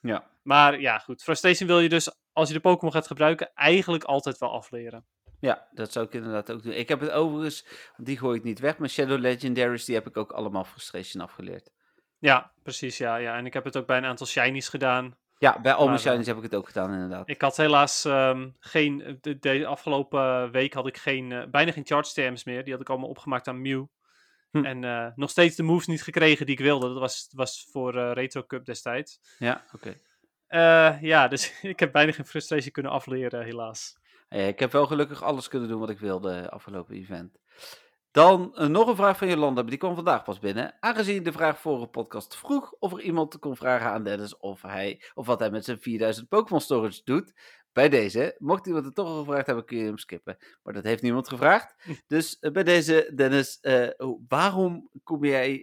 Speaker 1: ja.
Speaker 2: Maar ja, goed. Frustration wil je dus, als je de Pokémon gaat gebruiken, eigenlijk altijd wel afleren.
Speaker 1: Ja, dat zou ik inderdaad ook doen. Ik heb het overigens, die gooi ik niet weg, maar Shadow Legendaries, die heb ik ook allemaal Frustration afgeleerd.
Speaker 2: Ja, precies. Ja, ja. En ik heb het ook bij een aantal shinies gedaan.
Speaker 1: Ja, bij al mijn
Speaker 2: Maar,
Speaker 1: shinies heb ik het ook gedaan, inderdaad.
Speaker 2: Ik had helaas ehm, geen. De, de afgelopen week had ik geen, eh, bijna geen charge TM's meer. Die had ik allemaal opgemaakt aan Mew.
Speaker 1: Hm.
Speaker 2: En eh, nog steeds de moves niet gekregen die ik wilde. Dat was, was voor eh, Retro Cup destijds.
Speaker 1: Ja, oké.
Speaker 2: Ja, dus ik heb bijna geen frustration kunnen afleren, helaas.
Speaker 1: Ik heb wel gelukkig alles kunnen doen wat ik wilde afgelopen event. Dan uh, nog een vraag van Jolanda, die kwam vandaag pas binnen. Aangezien de vraag vorige podcast vroeg of er iemand kon vragen aan Dennis of, hij, of wat hij met zijn 4000 Pokémon Storage doet. Bij deze, mocht iemand het toch al gevraagd hebben, kun je hem skippen. Maar dat heeft niemand gevraagd. Dus uh, bij deze, Dennis, uh, waarom kom jij,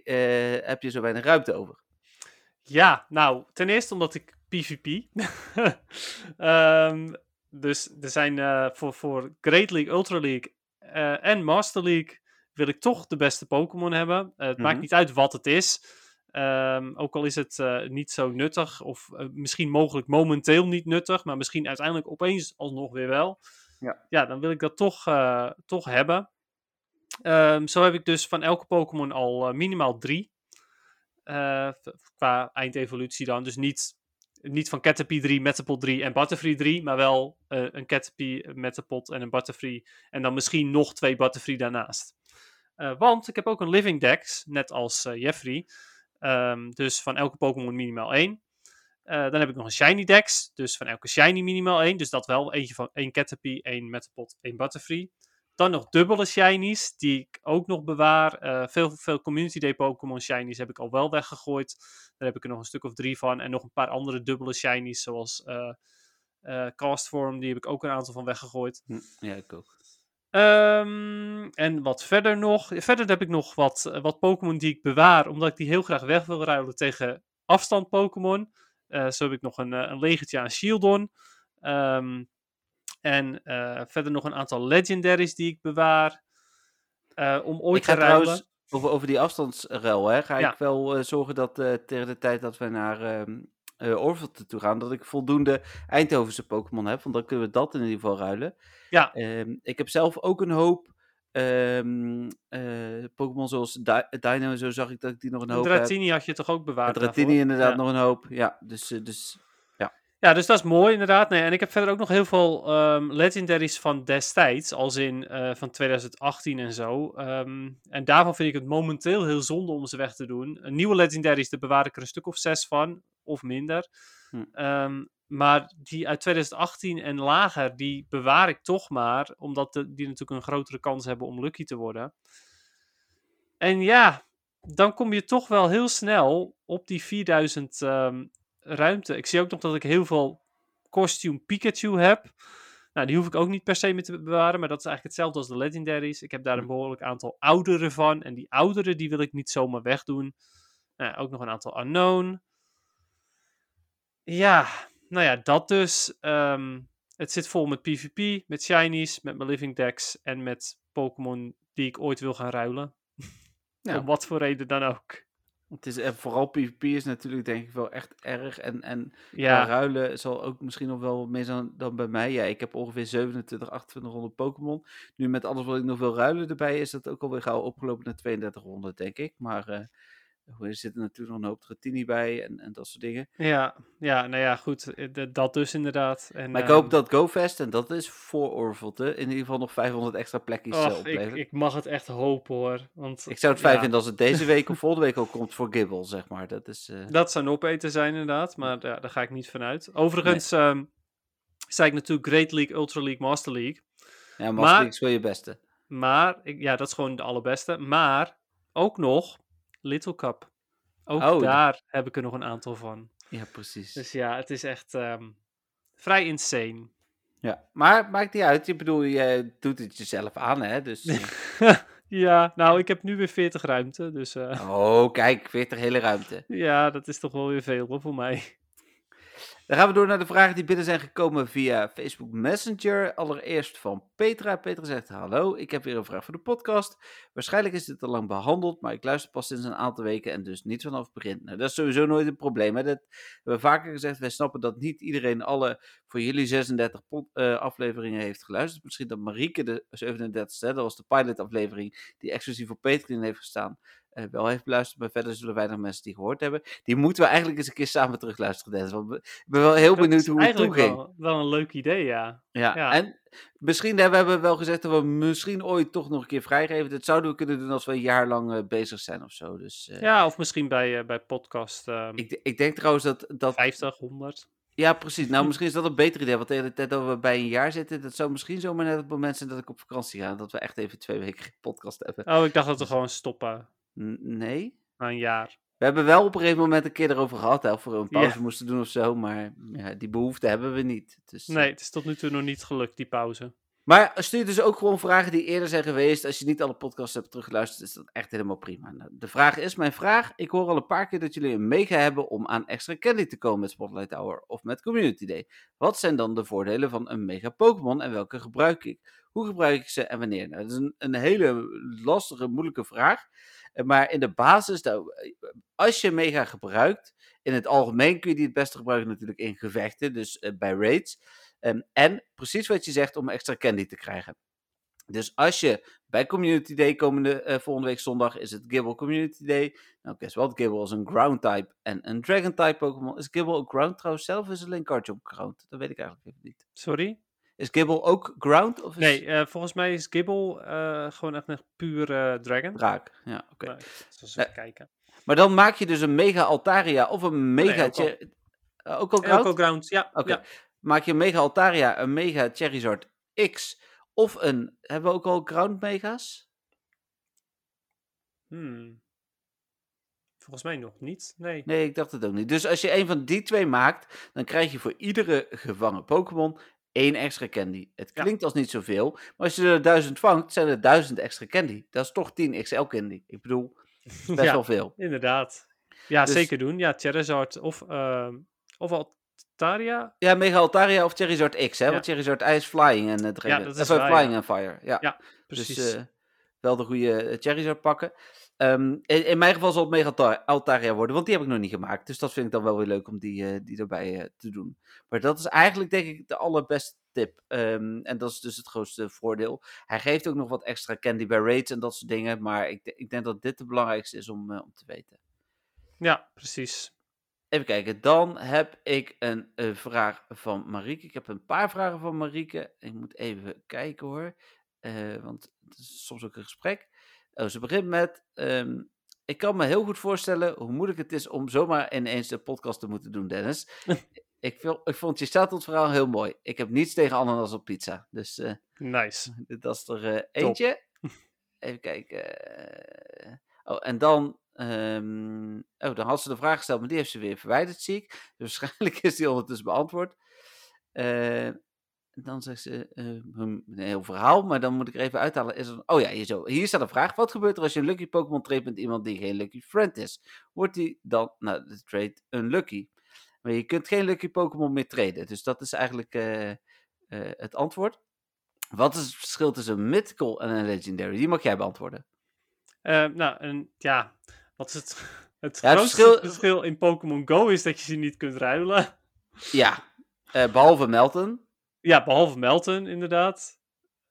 Speaker 1: heb je zo weinig ruimte over?
Speaker 2: Ja, nou, ten eerste omdat ik PvP. um, dus er zijn voor, voor Great League, Ultra League en Master League wil ik toch de beste Pokémon hebben. Uh, het maakt
Speaker 1: Mhm.
Speaker 2: niet uit wat het is. Ehm, ook al is het eh, niet zo nuttig, of eh, misschien mogelijk momenteel niet nuttig, maar misschien uiteindelijk opeens alsnog weer wel.
Speaker 1: Ja.
Speaker 2: ja dan wil ik dat toch, eh, toch hebben. Ehm, zo heb ik dus van elke Pokémon al eh, minimaal drie. Eh, qua eindevolutie dan. Dus niet, niet van Caterpie 3, Metapod 3 en Butterfree 3, maar wel eh, een Caterpie, Metapod en een Butterfree. En dan misschien nog twee Butterfree daarnaast. Eh, want ik heb ook een Living Dex, net als eh, Jeffrey. Ehm, dus van elke Pokémon minimaal één. Eh, dan heb ik nog een Shiny Dex, dus van elke Shiny minimaal één. Dus dat wel, eentje van één Caterpie, één Metapod, één Butterfree. Dan nog dubbele Shinies, die ik ook nog bewaar. Veel, veel Community Day Pokémon Shinies heb ik al wel weggegooid. Daar heb ik er nog een stuk of drie van. En nog een paar andere dubbele Shinies, zoals eh, Castform, die heb ik ook een aantal van weggegooid.
Speaker 1: Hm, Ja, ik ook.
Speaker 2: Ehm, en wat verder nog. Verder heb ik nog wat, eh, wat Pokémon die ik bewaar, omdat ik die heel graag weg wil ruilen tegen afstand Pokémon. Eh, zo heb ik nog een, eh, een legertje aan Shieldon. Ehm, en verder nog een aantal legendaries die ik bewaar. eh, om ooit
Speaker 1: Ik ga
Speaker 2: te ruilen.
Speaker 1: trouwens, over, over die afstandsruil, hè, ga
Speaker 2: Ja.
Speaker 1: ik wel zorgen dat tegen de tijd dat we naar eh Orville toe gaan, dat ik voldoende Eindhovense Pokémon heb, want dan kunnen we dat in ieder geval ruilen.
Speaker 2: Ja.
Speaker 1: Ehm, ik heb zelf ook een hoop ehm, eh, Pokémon zoals Di- Dino en zo zag ik dat ik die nog een hoop heb.
Speaker 2: Dratini had je toch ook bewaard?
Speaker 1: Dratini inderdaad
Speaker 2: Ja.
Speaker 1: nog een hoop. Ja, dus, eh, dus
Speaker 2: Ja, dus dat is mooi inderdaad. Nee, en ik heb verder ook nog heel veel ehm, legendaries van destijds, als in eh, van 2018 en zo. Ehm, en daarvan vind ik het momenteel heel zonde om ze weg te doen. Een nieuwe legendaries, daar bewaar ik er een stuk of zes van, of minder.
Speaker 1: Hm.
Speaker 2: Ehm, maar die uit 2018 en lager, die bewaar ik toch maar, omdat de- die natuurlijk een grotere kans hebben om lucky te worden. En ja, dan kom je toch wel heel snel op die 4000 ehm, ruimte. Ik zie ook nog dat ik heel veel costume Pikachu heb. Nou, die hoef ik ook niet per se meer te bewaren, maar dat is eigenlijk hetzelfde als de legendaries. Ik heb daar een behoorlijk aantal oudere van. En die oudere, die wil ik niet zomaar wegdoen. Nou, ook nog een aantal unknown. Ja, nou ja, dat dus. Ehm, het zit vol met PvP, met shinies, met mijn living decks en met Pokémon die ik ooit wil gaan ruilen.
Speaker 1: Ja.
Speaker 2: Om wat voor reden dan ook.
Speaker 1: Het is, en vooral PvP is natuurlijk denk ik wel echt erg. En, en
Speaker 2: Ja,
Speaker 1: ruilen zal ook misschien nog wel wat meer zijn dan bij mij. Ja, ik heb ongeveer 27, 2800 Pokémon. Nu met alles wat ik nog wil ruilen erbij, is dat ook alweer gauw opgelopen naar 3200, denk ik. Maar eh, er zit er natuurlijk nog een hoop Dratini bij en, en dat soort dingen.
Speaker 2: ja, ja, nou ja, goed. eh, Dat dus inderdaad. En,
Speaker 1: Maar ik
Speaker 2: ehm,
Speaker 1: hoop dat GoFest, en dat is voor Orvelte, in ieder geval nog 500 extra plekjes
Speaker 2: och, ik.
Speaker 1: Ik,
Speaker 2: ik mag het echt hopen hoor. Want,
Speaker 1: zou het fijn
Speaker 2: ja,
Speaker 1: vinden als het deze week of volgende week ook komt voor Gibble, zeg maar. Dat is... eh,
Speaker 2: Dat zou een opeten zijn inderdaad, maar ja, daar ga ik niet vanuit. Overigens ehm, zei ik natuurlijk Great League, Ultra League, Master League.
Speaker 1: ja, Master
Speaker 2: maar-
Speaker 1: League is wel je beste.
Speaker 2: Maar, ik, ja, dat is gewoon de allerbeste. Maar ook nog Little Cup. Ook
Speaker 1: Oh,
Speaker 2: daar heb ik er nog een aantal van.
Speaker 1: Ja, precies.
Speaker 2: Dus ja, het is echt ehm, vrij insane.
Speaker 1: Ja, maar maakt niet uit. Ik bedoel, je doet het jezelf aan, hè? Dus, eh,
Speaker 2: ja, nou, ik heb nu weer 40 ruimte. Dus eh,
Speaker 1: oh, kijk, 40 hele ruimte.
Speaker 2: ja, dat is toch wel weer veel hoor, voor mij.
Speaker 1: Dan gaan we door naar de vragen die binnen zijn gekomen via Facebook Messenger. Allereerst van Petra. Petra zegt: Hallo, ik heb weer een vraag voor de podcast. Waarschijnlijk is dit al lang behandeld, maar ik luister pas sinds een aantal weken en dus niet vanaf het begin. Nou, dat is sowieso nooit een probleem. Dat hebben we vaker gezegd. Wij snappen dat niet iedereen alle voor jullie 36 pod- eh, afleveringen heeft geluisterd. Misschien dat Marieke de 37 dat was de pilotaflevering die exclusief voor Patreon heeft gestaan. Eh, wel heeft beluisterd, maar verder zullen weinig mensen die gehoord hebben. Die moeten we eigenlijk eens een keer samen terugluisteren, Dennis. Want ik ben wel heel
Speaker 2: Dat
Speaker 1: benieuwd hoe het
Speaker 2: eigenlijk
Speaker 1: toeging.
Speaker 2: wel, wel een leuk idee, ja.
Speaker 1: Ja,
Speaker 2: Ja.
Speaker 1: en misschien hebben we wel gezegd dat we misschien ooit toch nog een keer vrijgeven. Dat zouden we kunnen doen als we een jaar lang eh, bezig zijn of zo. Dus eh,
Speaker 2: Ja, of misschien bij, bij podcast ehm,
Speaker 1: ik, ik denk trouwens dat, dat
Speaker 2: 50, 100.
Speaker 1: Ja, precies. Nou, misschien is dat een beter idee. Want de hele tijd dat we bij een jaar zitten, dat zou misschien zomaar net het moment zijn dat ik op vakantie ga. Dat we echt even twee weken geen podcast hebben.
Speaker 2: Oh, ik dacht dat we gewoon stoppen
Speaker 1: nee.
Speaker 2: na een jaar.
Speaker 1: We hebben wel op een gegeven moment een keer erover gehad, hè, of we een pauze
Speaker 2: Ja.
Speaker 1: moesten doen of zo. Maar ja, die behoefte hebben we niet. Dus, eh,
Speaker 2: Nee, het is tot nu toe nog niet gelukt, die pauze.
Speaker 1: Maar stuur dus ook gewoon vragen die eerder zijn geweest. Als je niet alle podcasts hebt teruggeluisterd, is dat echt helemaal prima. Nou, de vraag is mijn vraag. Ik hoor al een paar keer dat jullie een mega hebben om aan extra candy te komen met Spotlight Hour of met Community Day. Wat zijn dan de voordelen van een mega Pokémon en welke gebruik ik? Hoe gebruik ik ze en wanneer? Nou, dat is een, een hele lastige, moeilijke vraag. Eh, Maar in de basis, nou, eh, als je mega gebruikt, in het algemeen kun je die het beste gebruiken natuurlijk in gevechten, dus eh, bij raids. Ehm, en precies wat je zegt om extra candy te krijgen. Dus als je bij Community Day komende volgende week zondag is het Gibble Community Day. Nou, guess what? Gibble is een Ground type en een Dragon type Pokémon. Is Gibble ook Ground trouwens zelf? Is het alleen Cardjump Ground? Dat weet ik eigenlijk even niet.
Speaker 2: Sorry?
Speaker 1: Is Gibble ook Ground? Of is
Speaker 2: Nee, eh, volgens mij is Gibble eh, gewoon echt een puur eh, dragon.
Speaker 1: Raak. Ja, oké.
Speaker 2: Nee,
Speaker 1: Nee.
Speaker 2: even kijken.
Speaker 1: Maar dan maak je dus een Mega Altaria of een Mega...
Speaker 2: ook al.
Speaker 1: Che- eh, ook al
Speaker 2: ook
Speaker 1: Ground?
Speaker 2: al ground, ja.
Speaker 1: Oké.
Speaker 2: ja.
Speaker 1: Maak je een Mega Altaria, een Mega Charizard X of een... Hebben we ook al Ground Mega's?
Speaker 2: Hmm. Volgens mij nog niet, nee.
Speaker 1: Nee, ik dacht het ook niet. Dus als je een van die twee maakt, dan krijg je voor iedere gevangen Pokémon één extra candy. Het
Speaker 2: Ja.
Speaker 1: klinkt als niet zoveel, maar als je er duizend vangt, zijn er duizend extra candy. Dat is toch 10 XL candy. Ik bedoel, best
Speaker 2: ja,
Speaker 1: wel veel.
Speaker 2: inderdaad. Ja,
Speaker 1: Dus-
Speaker 2: zeker doen. Ja, Charizard of, ehm of Altaria.
Speaker 1: Ja, Mega Altaria of Charizard X, hè?
Speaker 2: Ja.
Speaker 1: Want Charizard Ice Flying en uh, Dragon.
Speaker 2: dat is
Speaker 1: of, eh,
Speaker 2: waar,
Speaker 1: Flying
Speaker 2: ja.
Speaker 1: en Fire. Ja,
Speaker 2: Ja, Precies.
Speaker 1: Dus eh, wel de goede eh, Charizard pakken. Ehm, in, in mijn geval zal het Mega Alta- Altaria worden, want die heb ik nog niet gemaakt. Dus dat vind ik dan wel weer leuk om die, eh, die erbij eh, te doen. Maar dat is eigenlijk denk ik de allerbeste tip. Ehm, en dat is dus het grootste voordeel. Hij geeft ook nog wat extra candy bij raids en dat soort dingen. Maar ik, ik denk dat dit de belangrijkste is om, eh, om te weten.
Speaker 2: ja, precies.
Speaker 1: Even kijken, dan heb ik een vraag van Marieke. Ik heb een paar vragen van Marieke. Ik moet even kijken hoor, want het is soms ook een gesprek. Oh, ze begint met, ehm, ik kan me heel goed voorstellen hoe moeilijk het is om zomaar ineens de podcast te moeten doen, Dennis. ik, wil, ik vond je verhaal heel mooi. Ik heb niets tegen ananas op pizza, dus eh,
Speaker 2: Nice.
Speaker 1: dit was er eh, eentje. Even kijken. eh, Oh, en dan. ehm, oh, dan had ze de vraag gesteld, maar die heeft ze weer verwijderd, zie ik. Dus waarschijnlijk is die ondertussen beantwoord. Dan zegt ze eh, een heel verhaal, maar dan moet ik er even uithalen. Is er, oh ja, hier, zo. hier staat een vraag. Wat gebeurt er als je een lucky Pokémon trade met iemand die geen lucky friend is? Wordt die dan, nou, de trade unlucky? Maar je kunt geen lucky Pokémon meer traden. Dus dat is eigenlijk eh, eh, het antwoord. Wat is het verschil tussen een mythical en een legendary? Die mag jij beantwoorden.
Speaker 2: Nou, en ja, wat is het? Het
Speaker 1: Ja, het
Speaker 2: grootste
Speaker 1: verschil-
Speaker 2: verschil... in Pokémon Go is dat je ze niet kunt ruilen.
Speaker 1: Ja, eh, behalve Melton.
Speaker 2: Ja, behalve Melton, inderdaad.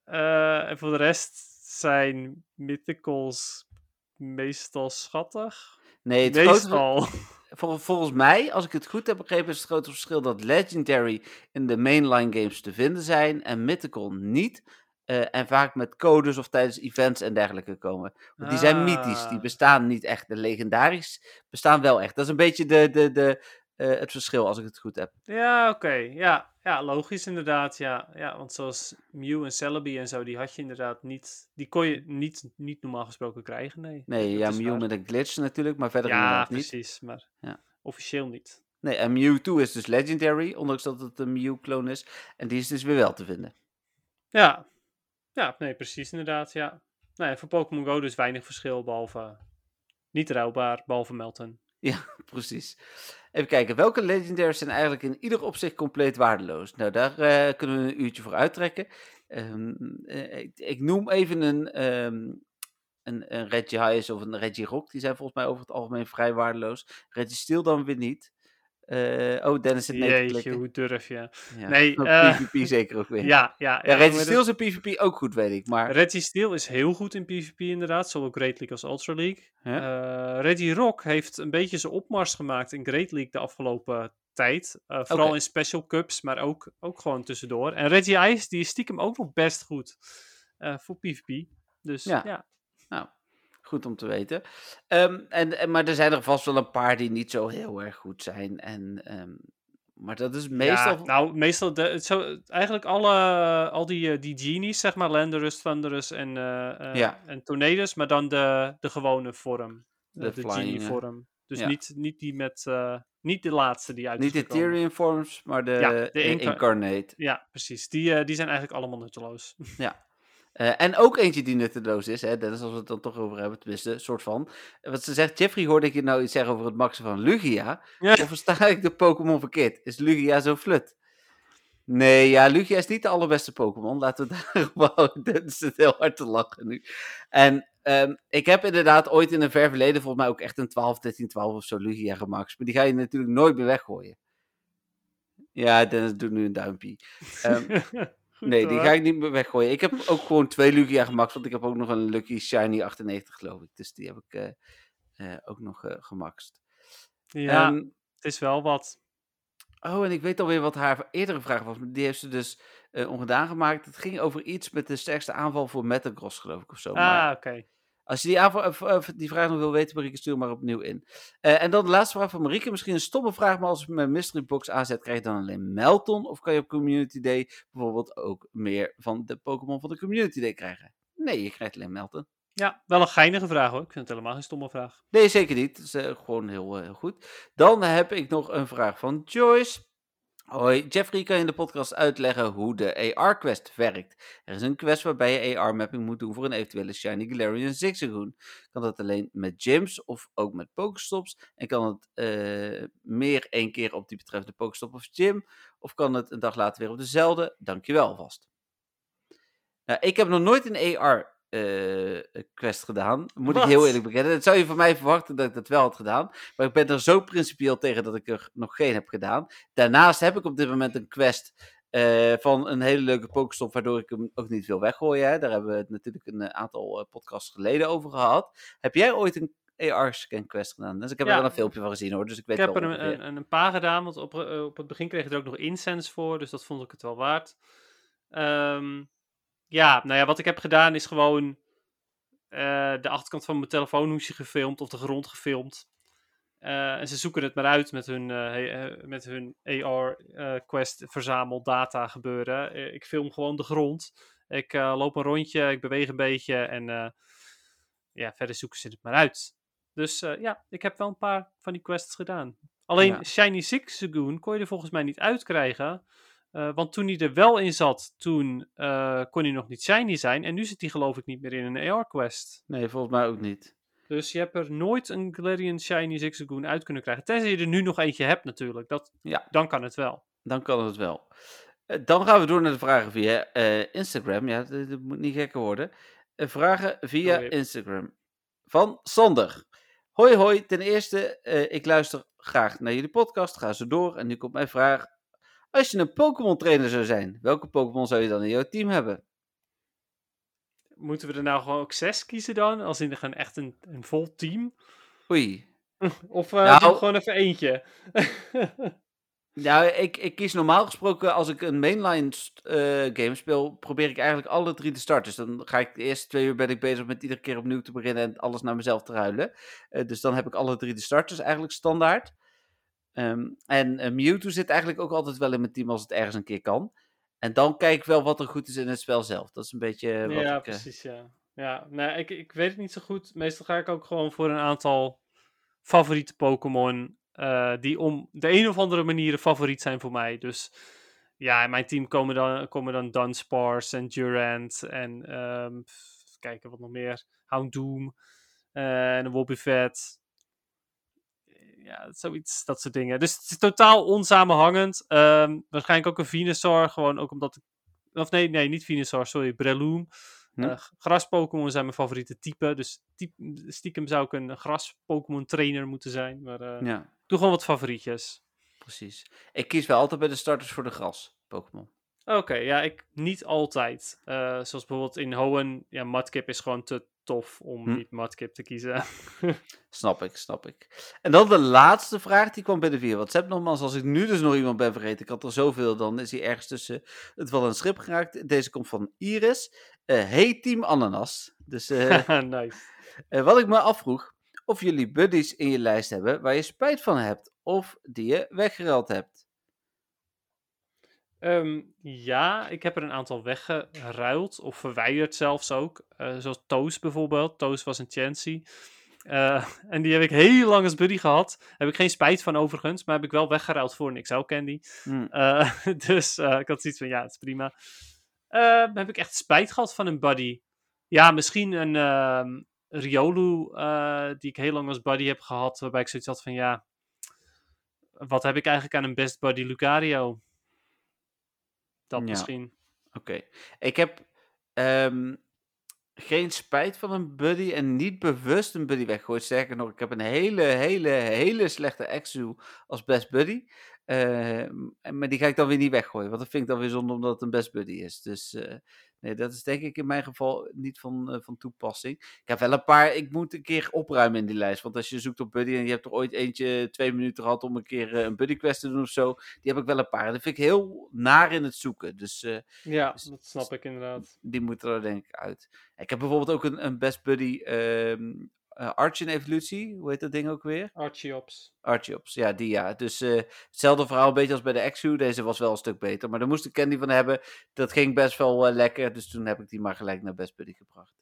Speaker 2: Eh, en voor de rest zijn Mythicals meestal schattig.
Speaker 1: Nee, het grote,
Speaker 2: Meestal.
Speaker 1: vol- volgens mij, als ik het goed heb begrepen, is het grote verschil dat Legendary in de mainline games te vinden zijn en Mythical niet. eh, en vaak met codes of tijdens events en dergelijke komen. Want die zijn mythisch, die
Speaker 2: Ah.
Speaker 1: bestaan niet echt. De legendarisch bestaan wel echt. Dat is een beetje de, de, de, eh, het verschil, als ik het goed heb.
Speaker 2: Ja, oké. Ja, ja, logisch inderdaad. Ja. ja, want zoals Mew en Celebi en zo, die had je inderdaad niet... Die kon je niet, niet normaal gesproken krijgen, nee.
Speaker 1: Nee,
Speaker 2: Dat
Speaker 1: ja, Mew
Speaker 2: waar.
Speaker 1: met een glitch natuurlijk, maar verder
Speaker 2: Ja,
Speaker 1: inderdaad niet.
Speaker 2: precies, maar
Speaker 1: Ja.
Speaker 2: officieel niet.
Speaker 1: Nee, en Mewtwo is dus Legendary, ondanks dat het een Mew-kloon is. En die is dus weer wel te vinden.
Speaker 2: Ja, ja nee, precies inderdaad, ja. Nou ja, voor Pokémon Go dus weinig verschil, behalve niet ruilbaar, behalve Melton.
Speaker 1: Precies. Even kijken, welke legendaries zijn eigenlijk in ieder opzicht compleet waardeloos? Nou, daar eh, kunnen we een uurtje voor uittrekken. Ehm, eh, ik, noem even een, ehm, een, Reggie Highs of een Reggie Rock. Die zijn volgens mij over het algemeen vrij waardeloos. Reggie Steel dan weer niet. Eh, oh, Dennis zit te
Speaker 2: Jeetje,
Speaker 1: klikken.
Speaker 2: hoe durf je?
Speaker 1: Ja.
Speaker 2: Nee,
Speaker 1: Ook
Speaker 2: eh,
Speaker 1: PvP zeker ook weer.
Speaker 2: Ja, ja.
Speaker 1: Ja, Reggie
Speaker 2: maar
Speaker 1: Steel is in PvP ook goed, weet ik. Maar
Speaker 2: Reggie Steel is heel goed in PvP inderdaad, zowel Great League als Ultra League.
Speaker 1: Ja.
Speaker 2: Eh, Reggie Rock heeft een beetje zijn opmars gemaakt in Great League de afgelopen tijd. Vooral in Special Cups, maar ook, ook gewoon tussendoor. En Reggie Ice, die is stiekem ook nog best goed eh, voor PvP. Dus
Speaker 1: Ja.
Speaker 2: ja.
Speaker 1: Nou, goed om te weten. Ehm, en, en, maar er zijn er vast wel een paar die niet zo heel erg goed zijn. En, ehm, Maar dat is meestal...
Speaker 2: Ja, nou, meestal, de, het zo, eigenlijk alle, al die, eh, die genies, zeg maar, Landorus, Thunderous en, eh,
Speaker 1: Ja.
Speaker 2: en maar dan de, de gewone vorm.
Speaker 1: De
Speaker 2: De, de
Speaker 1: flying,
Speaker 2: genie vorm. Dus
Speaker 1: ja.
Speaker 2: niet, niet die met, niet de laatste die uit
Speaker 1: Niet de. Tyrion forms, maar de,
Speaker 2: Ja, de inca-
Speaker 1: Incarnate.
Speaker 2: Ja, precies. Die, die zijn eigenlijk allemaal nutteloos.
Speaker 1: Eh, en ook eentje die nutteloos is, hè, dat is als we het dan toch over hebben, tenminste, een soort van. Wat ze zegt, Jeffrey, hoorde ik je nou iets zeggen over het maxen van Lugia?
Speaker 2: Ja.
Speaker 1: Of versta ik de Pokémon verkeerd? Is Lugia zo flut? Nee, ja, Lugia is niet de allerbeste Pokémon. Laten we daarop houden. Dat is het heel hard te lachen nu. En ehm, ik heb inderdaad ooit in een ver verleden volgens mij ook echt een 12, 13, 12 of zo Lugia gemaakt. Maar die ga je natuurlijk nooit meer weggooien. Ja, Dennis doet nu een duimpje. Ehm,
Speaker 2: Goed
Speaker 1: Nee, die ga ik niet meer weggooien. Ik heb ook gewoon twee Lugia gemaakt, want ik heb ook nog een Lucky Shiny 98, geloof ik. Dus die heb ik eh, eh, ook nog eh gemaxt.
Speaker 2: Ja,
Speaker 1: Ehm,
Speaker 2: het is wel wat.
Speaker 1: oh, en ik weet alweer wat haar eerdere vraag was. Die heeft ze dus ongedaan gemaakt. Het ging over iets met de sterkste aanval voor Metagross, geloof ik, of zo.
Speaker 2: Ah, oké.
Speaker 1: Als je die, of, of die vraag nog wil weten, Marieke, stuur maar opnieuw in. Eh, en dan de laatste vraag van Marieke. Misschien een stomme vraag, maar als ik mijn mystery box aanzet, krijg je dan alleen Melton? Of kan je op Community Day bijvoorbeeld ook meer van de Pokémon van de Community Day krijgen? Nee, je krijgt alleen Melton.
Speaker 2: Ja, wel een geinige vraag hoor. Ik vind het helemaal geen stomme vraag.
Speaker 1: Nee, zeker niet. Dat is eh, gewoon heel, eh, heel goed. Dan heb ik nog een vraag van Joyce. Hoi, Jeffrey, kan in de podcast uitleggen hoe de AR-quest werkt? Er is een quest waarbij je AR-mapping moet doen voor een eventuele Shiny Galarian Zigzagoon. Kan dat alleen met gyms of ook met Pokestops? En kan het eh, meer één keer op die betreffende Pokestop of gym? Of kan het een dag later weer op dezelfde? Dankjewel alvast. Nou, ik heb nog nooit een AR eh, quest gedaan. Moet ik heel eerlijk bekennen. Dat zou je van mij verwachten dat ik dat wel had gedaan. Maar ik ben er zo principieel tegen dat ik er nog geen heb gedaan. Daarnaast heb ik op dit moment een quest eh, van een hele leuke Pokestop, waardoor ik hem ook niet wil weggooien. Hè. Daar hebben we het natuurlijk een eh, aantal eh, podcasts geleden over gehad. Heb jij ooit een AR-scan quest gedaan? Dus ik heb
Speaker 2: Ja.
Speaker 1: er wel een filmpje van gezien hoor, dus ik weet
Speaker 2: Ik heb er een, een, een paar gedaan, want op, eh, op het begin kreeg je er ook nog incense voor, dus dat vond ik het wel waard. Ehm, ja, nou ja, wat ik heb gedaan is gewoon eh, de achterkant van mijn telefoonhoesje gefilmd of de grond gefilmd. Eh, en ze zoeken het maar uit met hun, eh, met hun AR-quest verzamel data gebeuren. Ik film gewoon de grond. Ik loop een rondje, ik beweeg een beetje en ja, verder zoeken ze het maar uit. Dus ja, ik heb wel een paar van die quests gedaan. Alleen
Speaker 1: Ja.
Speaker 2: Shiny Zigzagoon kon je er volgens mij niet uitkrijgen. Eh, want toen hij er wel in zat, toen eh, kon hij nog niet shiny zijn. En nu zit hij geloof ik niet meer in een AR-quest.
Speaker 1: Nee, volgens mij ook niet.
Speaker 2: Dus je hebt er nooit een Galarian Shiny Zigzagoon uit kunnen krijgen. Tenzij je er nu nog eentje hebt natuurlijk. Dat,
Speaker 1: Ja.
Speaker 2: Dan kan het wel.
Speaker 1: Dan kan het wel. Eh, Dan gaan we door naar de vragen via Instagram. Ja, dat, moet niet gekker worden. Vragen via
Speaker 2: Oh.
Speaker 1: Instagram. Van Sander. Hoi hoi, ten eerste, ik luister graag naar jullie podcast. Ga zo door. En nu komt mijn vraag. Als je een Pokémon trainer zou zijn, welke Pokémon zou je dan in jouw team hebben?
Speaker 2: Moeten we er nou gewoon ook zes kiezen dan? Als in gewoon echt een, een vol team?
Speaker 1: Oei.
Speaker 2: Of eh
Speaker 1: Nou-
Speaker 2: gewoon even eentje?
Speaker 1: Nou, ik, ik kies normaal gesproken als ik een mainline eh, game speel, probeer ik eigenlijk alle drie te starten. Dus dan ga ik de eerste twee uur ben ik bezig met iedere keer opnieuw te beginnen en alles naar mezelf te ruilen. Eh, dus dan heb ik alle drie de starters eigenlijk standaard. Ehm, en eh, Mewtwo zit eigenlijk ook altijd wel in mijn team als het ergens een keer kan. En dan kijk ik wel wat er goed is in het spel zelf. Dat is een beetje wat
Speaker 2: ja,
Speaker 1: ik... eh,
Speaker 2: precies, ja. Ja, nou, ik, ik weet het niet zo goed. Meestal ga ik ook gewoon voor een aantal favoriete Pokémon. eh, die om de een of andere manier favoriet zijn voor mij. Dus ja, in mijn team komen dan, komen dan Dunsparce en Durant. En even kijken wat nog meer. Houndoom. en een Wobbuffet. Ja, zoiets, dat soort dingen. Dus het is totaal onsamenhangend. Ehm, waarschijnlijk ook een Venusaur. Gewoon ook omdat ik... Of nee, nee, niet Venusaur, sorry. Breloom.
Speaker 1: Hm?
Speaker 2: Eh, gras-Pokémon zijn mijn favoriete type. Dus typ- stiekem zou ik een gras-Pokémon trainer moeten zijn. Maar eh,
Speaker 1: ja,
Speaker 2: doe gewoon wat favorietjes.
Speaker 1: precies. Ik kies wel altijd bij de starters voor de gras Pokémon.
Speaker 2: Oké, ja, ik niet altijd. Eh, zoals bijvoorbeeld in Hoenn, ja, Mudkip is gewoon te tof om
Speaker 1: Hm.
Speaker 2: niet Mudkip te kiezen.
Speaker 1: Snap ik, snap ik. En dan de laatste vraag, die kwam binnen via WhatsApp. Nogmaals, als ik nu dus nog iemand ben vergeten, ik had er zoveel, dan is hij ergens tussen het wel een schip geraakt. Deze komt van Iris. Eh hey Team Ananas. Dus eh,
Speaker 2: nice.
Speaker 1: eh, wat ik me afvroeg, of jullie buddies in je lijst hebben waar je spijt van hebt, of die je weggereld hebt.
Speaker 2: Ehm, ja, ik heb er een aantal weggeruild of verwijderd zelfs ook. Eh, zoals Toos bijvoorbeeld. Toos was een Chancy. Eh, en die heb ik heel lang als buddy gehad. Heb ik geen spijt van overigens, maar heb ik wel weggeruild voor een XL Candy.
Speaker 1: Hm.
Speaker 2: Eh, dus ik had zoiets van, ja, het is prima. Eh, heb ik echt spijt gehad van een buddy? Ja, misschien een ehm, Riolu, die ik heel lang als buddy heb gehad. Waarbij ik zoiets had van, ja, wat heb ik eigenlijk aan een best buddy Lucario? Dat
Speaker 1: Ja.
Speaker 2: misschien.
Speaker 1: Oké. Ik heb ehm, geen spijt van een buddy en niet bewust een buddy weggegooid. Sterker nog, ik heb een hele, hele, hele slechte Exu als best buddy. En- maar die ga ik dan weer niet weggooien, want dat vind ik dan weer zonde omdat het een best buddy is. Dus eh, nee, dat is denk ik in mijn geval niet van, eh, van toepassing. Ik heb wel een paar, ik moet een keer opruimen in die lijst. Want als je zoekt op buddy en je hebt er ooit eentje twee minuten gehad om een keer eh, een buddy quest te doen of zo. Die heb ik wel een paar. En dat vind ik heel naar in het zoeken. Dus eh,
Speaker 2: Ja,
Speaker 1: Dus-
Speaker 2: dat snap ik inderdaad.
Speaker 1: die moeten er denk ik uit. Ik heb bijvoorbeeld ook een, een best buddy ehm eh, Archie evolutie. Hoe heet dat ding ook weer?
Speaker 2: Archeops.
Speaker 1: Archeops, ja, die ja. Dus eh, hetzelfde verhaal een beetje als bij de Exu. Deze was wel een stuk beter. Maar daar moest ik candy van hebben. Dat ging best wel eh, lekker. Dus toen heb ik die maar gelijk naar best buddy gebracht.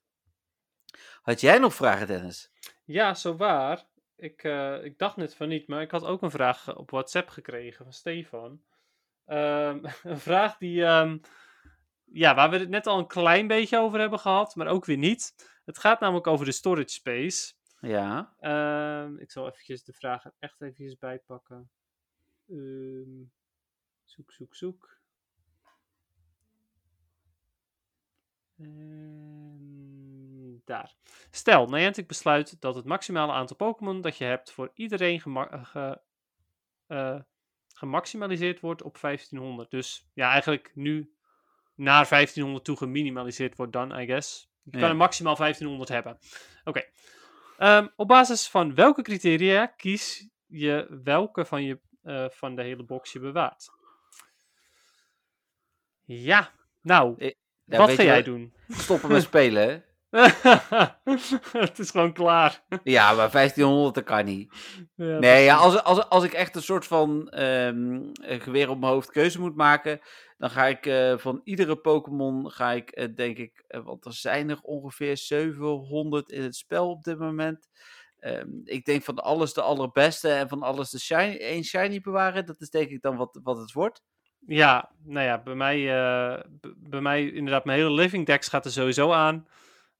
Speaker 1: Had jij nog vragen, Dennis?
Speaker 2: Ja, zo waar. Ik, ik dacht net van niet, maar ik had ook een vraag op WhatsApp gekregen van Stefan. Ehm, een vraag die, ehm, ja, waar we het net al een klein beetje over hebben gehad, maar ook weer niet. Het gaat namelijk over de storage space.
Speaker 1: Ja.
Speaker 2: Ehm, ik zal eventjes de vraag er echt eventjes bijpakken. Ehm, zoek, zoek, zoek. En daar. Stel, Niantic besluit dat het maximale aantal Pokémon dat je hebt voor iedereen gema- eh, ge- eh, gemaximaliseerd wordt op 1500. Dus ja, eigenlijk nu naar 1500 toe geminimaliseerd wordt dan, I guess. Je kan
Speaker 1: Ja.
Speaker 2: er maximaal 1500 hebben. Oké. Ehm, op basis van welke criteria kies je welke van, je, eh, van de hele box je bewaart? Ja, nou,
Speaker 1: Ja,
Speaker 2: wat
Speaker 1: weet
Speaker 2: ga jij doen?
Speaker 1: Stoppen met spelen, hè?
Speaker 2: het is gewoon klaar.
Speaker 1: Ja, maar 1500 dat kan niet.
Speaker 2: Ja,
Speaker 1: Nee, ja, als, als, als ik echt een soort van ehm, eh, geweer op mijn hoofd keuze moet maken, dan ga ik eh, van iedere Pokémon, ga ik eh, denk ik, eh, want er zijn er ongeveer 700 in het spel op dit moment. Ehm, ik denk van alles de allerbeste en van alles de shiny, één shiny bewaren. Dat is denk ik dan wat, wat het wordt.
Speaker 2: Ja, nou ja, bij mij, bij mij inderdaad, mijn hele living dex gaat er sowieso aan.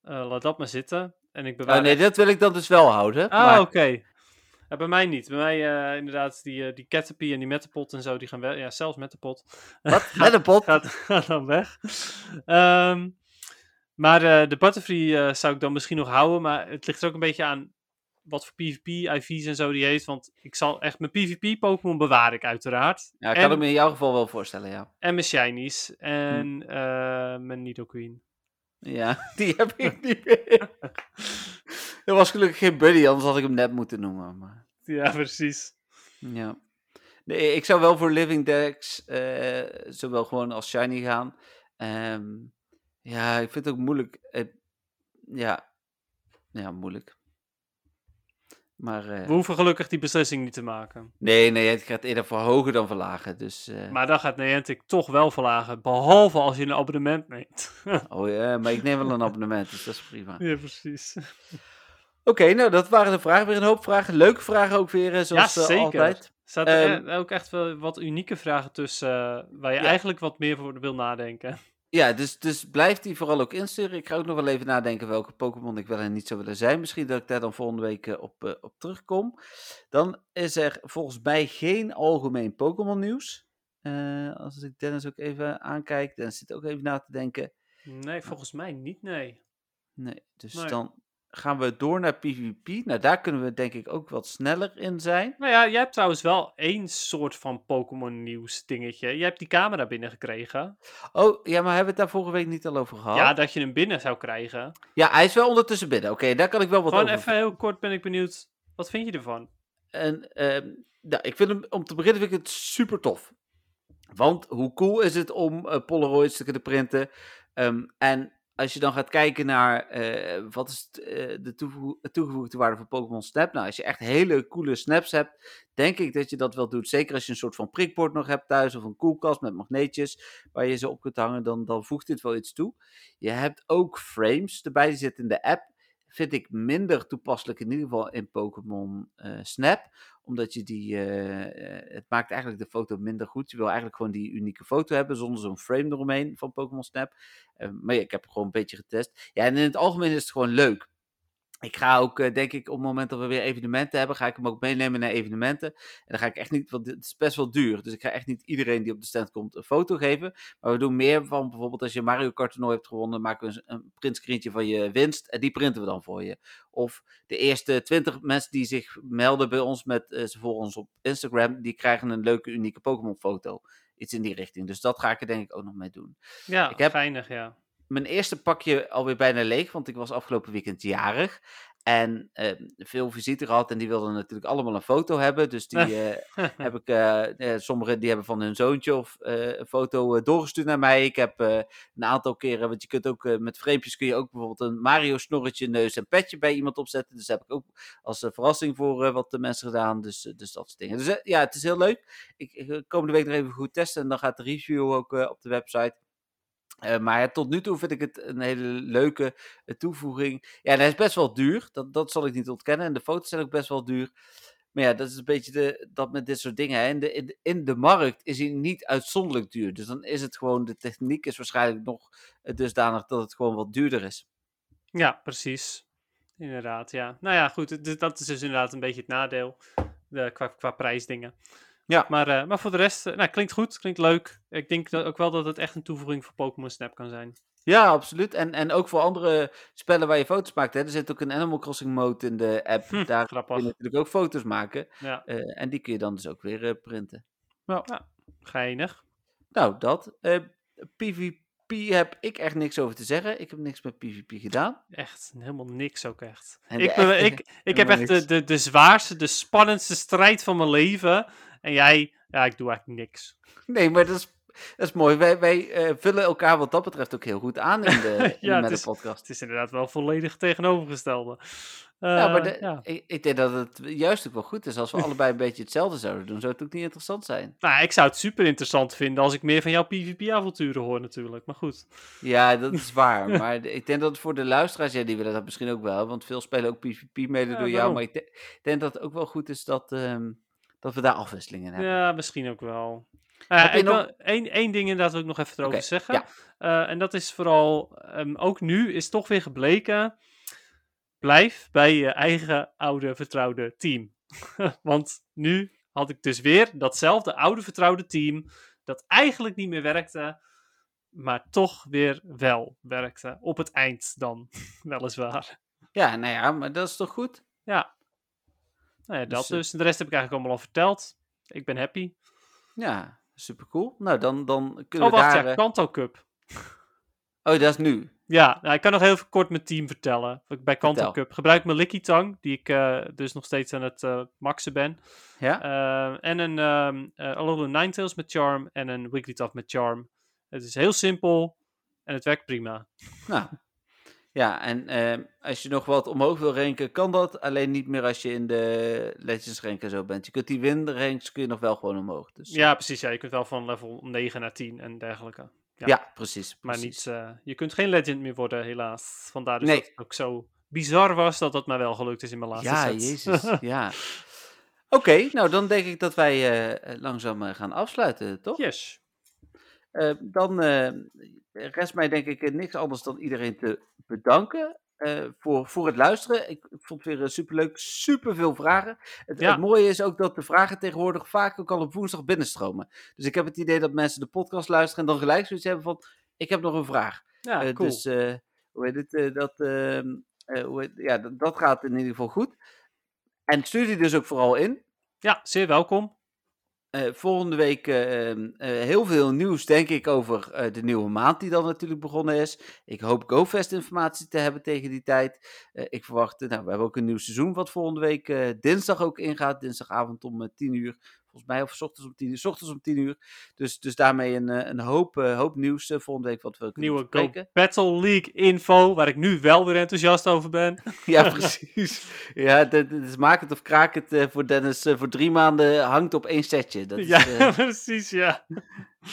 Speaker 2: Eh, laat dat maar zitten. En ik bewaar
Speaker 1: Oh, nee, dat wil ik dan dus wel houden.
Speaker 2: Ah,
Speaker 1: maar,
Speaker 2: oké. Ja, bij mij niet. Bij mij eh, inderdaad, die, eh, die Caterpie en die Metapod en zo, die gaan wel. Ja, zelfs Metapod.
Speaker 1: Wat? Met een pot?
Speaker 2: gaat, gaat dan weg. Ehm, maar eh, de Butterfree eh, zou ik dan misschien nog houden. Maar het ligt er ook een beetje aan wat voor PvP, IV's en zo die heeft. Want ik zal echt mijn PvP-Pokémon bewaar ik uiteraard.
Speaker 1: Ja, ik
Speaker 2: en,
Speaker 1: kan het me in jouw geval wel voorstellen, ja.
Speaker 2: en mijn Shinies. En eh, mijn Nidoqueen.
Speaker 1: Ja, die heb ik niet meer. Er was gelukkig geen buddy, anders had ik hem net moeten noemen. Maar...
Speaker 2: Ja, precies.
Speaker 1: Ja. Nee, ik zou wel voor Living Dex eh, zowel gewoon als Shiny gaan. Ehm, ja, ik vind het ook moeilijk. ja. ja, moeilijk. Maar eh,
Speaker 2: We hoeven gelukkig die beslissing niet te maken.
Speaker 1: nee, nee, het gaat eerder verhogen dan verlagen. Dus, eh,
Speaker 2: Maar dan gaat Niantic toch wel verlagen. Behalve als je een abonnement neemt.
Speaker 1: oh ja, maar ik neem wel een abonnement, dus dat is prima.
Speaker 2: ja, precies.
Speaker 1: Oké, nou dat waren de vragen. Weer een hoop vragen. Leuke vragen ook weer, eh, zoals
Speaker 2: ja, zeker.
Speaker 1: altijd.
Speaker 2: Staat er
Speaker 1: Ehm,
Speaker 2: ook echt wel wat unieke vragen tussen waar je
Speaker 1: Ja.
Speaker 2: eigenlijk wat meer voor wil nadenken.
Speaker 1: Ja, dus, dus blijf die vooral ook insturen. Ik ga ook nog wel even nadenken welke Pokémon ik wel en niet zou willen zijn. Misschien dat ik daar dan volgende week eh, op, eh, op terugkom. Dan is er volgens mij geen algemeen Pokémon nieuws. Eh, als ik Dennis ook even aankijk. Dennis zit ook even na te denken.
Speaker 2: Nee, volgens mij niet, nee.
Speaker 1: Nee, dus
Speaker 2: Nee.
Speaker 1: dan gaan we door naar PvP. Nou, daar kunnen we denk ik ook wat sneller in zijn.
Speaker 2: Nou ja, jij hebt trouwens wel één soort van Pokémon nieuws dingetje. Je hebt die camera binnengekregen.
Speaker 1: Oh, ja, maar hebben we het daar vorige week niet al over gehad?
Speaker 2: Ja, dat je hem binnen zou krijgen.
Speaker 1: Ja, hij is wel ondertussen binnen. Oké, daar kan ik wel wat
Speaker 2: Gewoon
Speaker 1: over
Speaker 2: even heel kort ben ik benieuwd. Wat vind je ervan?
Speaker 1: En ehm, nou, ik vind hem, om te beginnen vind ik het super tof. Want hoe cool is het om eh, Polaroids te kunnen printen? Ehm, en als je dan gaat kijken naar uh, wat is uh, de toegevo toegevoegde waarde van Pokémon Snap. Nou, als je echt hele coole snaps hebt, denk ik dat je dat wel doet. Zeker als je een soort van prikbord nog hebt thuis of een koelkast met magneetjes waar je ze op kunt hangen, dan, dan voegt dit wel iets toe. Je hebt ook frames erbij, die zitten in de app. Vind ik minder toepasselijk in ieder geval in Pokémon uh, Snap omdat je die, het maakt eigenlijk de foto minder goed. Je wil eigenlijk gewoon die unieke foto hebben zonder zo'n frame eromheen van Pokémon Snap. Uh, maar ik heb gewoon een beetje getest. Ja, en in het algemeen is het gewoon leuk. Ik ga ook, uh, denk ik, op het moment dat we weer evenementen hebben, ga ik hem ook meenemen naar evenementen. En dan ga ik echt niet, want het is best wel duur. Dus ik ga echt niet iedereen die op de stand komt een foto geven. Maar we doen meer van, bijvoorbeeld als je Mario Kart toernooi hebt gewonnen, maken we een, een printscreentje van je winst. En die printen we dan voor je. Of de eerste 20 mensen die zich melden bij ons met, uh, ze volgen ons op Instagram, die krijgen een leuke, unieke Pokémon foto. Iets in die richting. Dus dat ga ik er denk ik ook nog mee doen.
Speaker 2: Ja,
Speaker 1: ik heb,
Speaker 2: geinig, ja
Speaker 1: mijn eerste pakje alweer bijna leeg, want ik was afgelopen weekend jarig. En uh, veel visite gehad en die wilden natuurlijk allemaal een foto hebben. Dus die uh, heb ik, uh, sommigen die hebben van hun zoontje of een foto doorgestuurd naar mij. Ik heb een aantal keren, want je kunt ook met vreempjes kun je ook bijvoorbeeld een Mario snorretje, neus en petje bij iemand opzetten. Dus dat heb ik ook als verrassing voor wat de mensen gedaan. Dus, dus dat soort dingen. Dus ja, het is heel leuk. Ik, ik komende week nog even goed testen en dan gaat de review ook op de website. Uh, maar tot nu toe vind ik het een hele leuke uh, toevoeging. Ja, hij is best wel duur. Dat, dat zal ik niet ontkennen. En de foto's zijn ook best wel duur. Maar ja, dat is een beetje de, dat met dit soort dingen. Hè. In, de, in, de, markt is hij niet uitzonderlijk duur. Dus dan is het gewoon, de techniek is waarschijnlijk nog dusdanig dat het gewoon wat duurder is.
Speaker 2: Ja, precies. Inderdaad, ja. Nou ja, goed. Dat is dus inderdaad een beetje het nadeel. De, qua prijsdingen. Ja. Maar, uh, maar voor de rest, uh, nou, klinkt goed, klinkt leuk. Ik denk dat ook wel dat het echt een toevoeging voor Pokémon Snap kan zijn.
Speaker 1: Ja, absoluut. En, en ook voor andere spellen waar je foto's maakt. Hè. Er zit ook een Animal Crossing mode in de app.
Speaker 2: Hm,
Speaker 1: Daar
Speaker 2: grappig.
Speaker 1: kun je natuurlijk ook foto's maken.
Speaker 2: Ja.
Speaker 1: Uh, en die kun je dan dus ook weer printen.
Speaker 2: Ja. ja, geinig.
Speaker 1: Nou, dat. PvP heb ik echt niks over te zeggen. Ik heb niks met PvP gedaan.
Speaker 2: Echt, helemaal niks ook echt. Ik, ben, ik, ik heb echt de, de, de zwaarste, de spannendste strijd van mijn leven. En jij, ja, ik doe eigenlijk niks.
Speaker 1: Nee, maar dat is, dat is mooi. Wij, wij uh, vullen elkaar wat dat betreft ook heel goed aan in de,
Speaker 2: ja,
Speaker 1: in de
Speaker 2: het is,
Speaker 1: podcast.
Speaker 2: Het is inderdaad wel volledig tegenovergestelde. Uh,
Speaker 1: ja, maar de,
Speaker 2: ja.
Speaker 1: Ik, ik, denk dat het juist ook wel goed is als we allebei een beetje hetzelfde zouden doen. Zou het ook niet interessant zijn?
Speaker 2: Nou, ik zou het super interessant vinden als ik meer van jouw PvP-avonturen hoor natuurlijk. Maar goed.
Speaker 1: Ja, dat is waar. maar ik denk dat voor de luisteraars, ja, die willen dat misschien ook wel. Want veel spelen ook PvP mede
Speaker 2: Ja,
Speaker 1: door jou. Maar ik denk dat het ook wel goed is dat, ehm, dat we daar afwisselingen in hebben.
Speaker 2: Ja, misschien ook wel.
Speaker 1: Je
Speaker 2: ik
Speaker 1: nog-
Speaker 2: wil één, één ding inderdaad wil ik nog even erover zeggen.
Speaker 1: ja.
Speaker 2: Eh, en dat is vooral, ehm, ook nu is toch weer gebleken, blijf bij je eigen oude vertrouwde team. Want nu had ik dus weer datzelfde oude vertrouwde team, dat eigenlijk niet meer werkte, maar toch weer wel werkte. Op het eind dan, weliswaar.
Speaker 1: Ja, nou ja, maar dat is toch goed?
Speaker 2: Ja. Nou ja, dat
Speaker 1: Dus, eh,
Speaker 2: dus. De rest heb ik eigenlijk allemaal al verteld. Ik ben happy.
Speaker 1: Ja, super cool. Nou, dan, dan
Speaker 2: Oh,
Speaker 1: kunnen we
Speaker 2: wacht,
Speaker 1: daar...
Speaker 2: ja,
Speaker 1: eh,
Speaker 2: Kanto Cup.
Speaker 1: Oh, dat is nu.
Speaker 2: Ja, nou, ik kan nog heel kort mijn team vertellen. Bij Kanto
Speaker 1: Vertel.
Speaker 2: Cup gebruik ik mijn Licky Tang, die ik eh, dus nog steeds aan het maxen ben.
Speaker 1: Ja?
Speaker 2: En een um, Alolan Ninetales met Charm en een Wigglytuff met Charm. Het is heel simpel en het werkt prima.
Speaker 1: Nou, ja, en ehm, als je nog wat omhoog wil ranken, kan dat. Alleen niet meer als je in de Legends rank en zo bent. Je kunt die win ranks kun je nog wel gewoon omhoog. Dus,
Speaker 2: Ja, precies. Ja, je kunt wel van level 9 naar 10 en dergelijke.
Speaker 1: ja.
Speaker 2: ja.
Speaker 1: precies.
Speaker 2: Maar niet, eh, je kunt geen legend meer worden, helaas. Vandaar dus
Speaker 1: Nee.
Speaker 2: dat het ook zo bizar was dat dat mij wel gelukt is in mijn laatste
Speaker 1: Ja,
Speaker 2: set.
Speaker 1: jezus. ja. Oké, nou dan denk ik dat wij eh, langzaam eh, gaan afsluiten, toch?
Speaker 2: yes.
Speaker 1: Eh, dan eh, rest mij denk ik eh, niks anders dan iedereen te bedanken voor, voor het luisteren. Ik, vond het weer superleuk, superveel vragen. Het,
Speaker 2: Ja.
Speaker 1: het mooie is ook dat de vragen tegenwoordig vaak ook al op woensdag binnenstromen. Dus ik heb het idee dat mensen de podcast luisteren en dan gelijk zoiets hebben van, ik heb nog een vraag.
Speaker 2: Ja, cool.
Speaker 1: Dus hoe heet het, dat, ehm, eh, hoe heet- ja, dat, dat gaat in ieder geval goed. En stuur die dus ook vooral in.
Speaker 2: Ja, zeer welkom.
Speaker 1: Eh, volgende week eh, ehm, eh, heel veel nieuws, denk ik, over de nieuwe maand die dan natuurlijk begonnen is. Ik hoop GoFest informatie te hebben tegen die tijd. Ik verwacht, nou, we hebben ook een nieuw seizoen wat volgende week dinsdag ook ingaat. Dinsdagavond om eh, 10 uur. Volgens mij, of 's ochtends om 10 uur. 's ochtends om 10 uur. Dus, dus daarmee een, eh, een hoop, eh, hoop nieuws eh, volgende week wat we kunnen
Speaker 2: Nieuwe
Speaker 1: bespreken.
Speaker 2: Battle League info, waar ik nu wel weer enthousiast over ben.
Speaker 1: Ja, precies. Ja, dit is maak het of kraak het voor Dennis voor drie maanden hangt op één setje. Dat is,
Speaker 2: ja, precies, ja.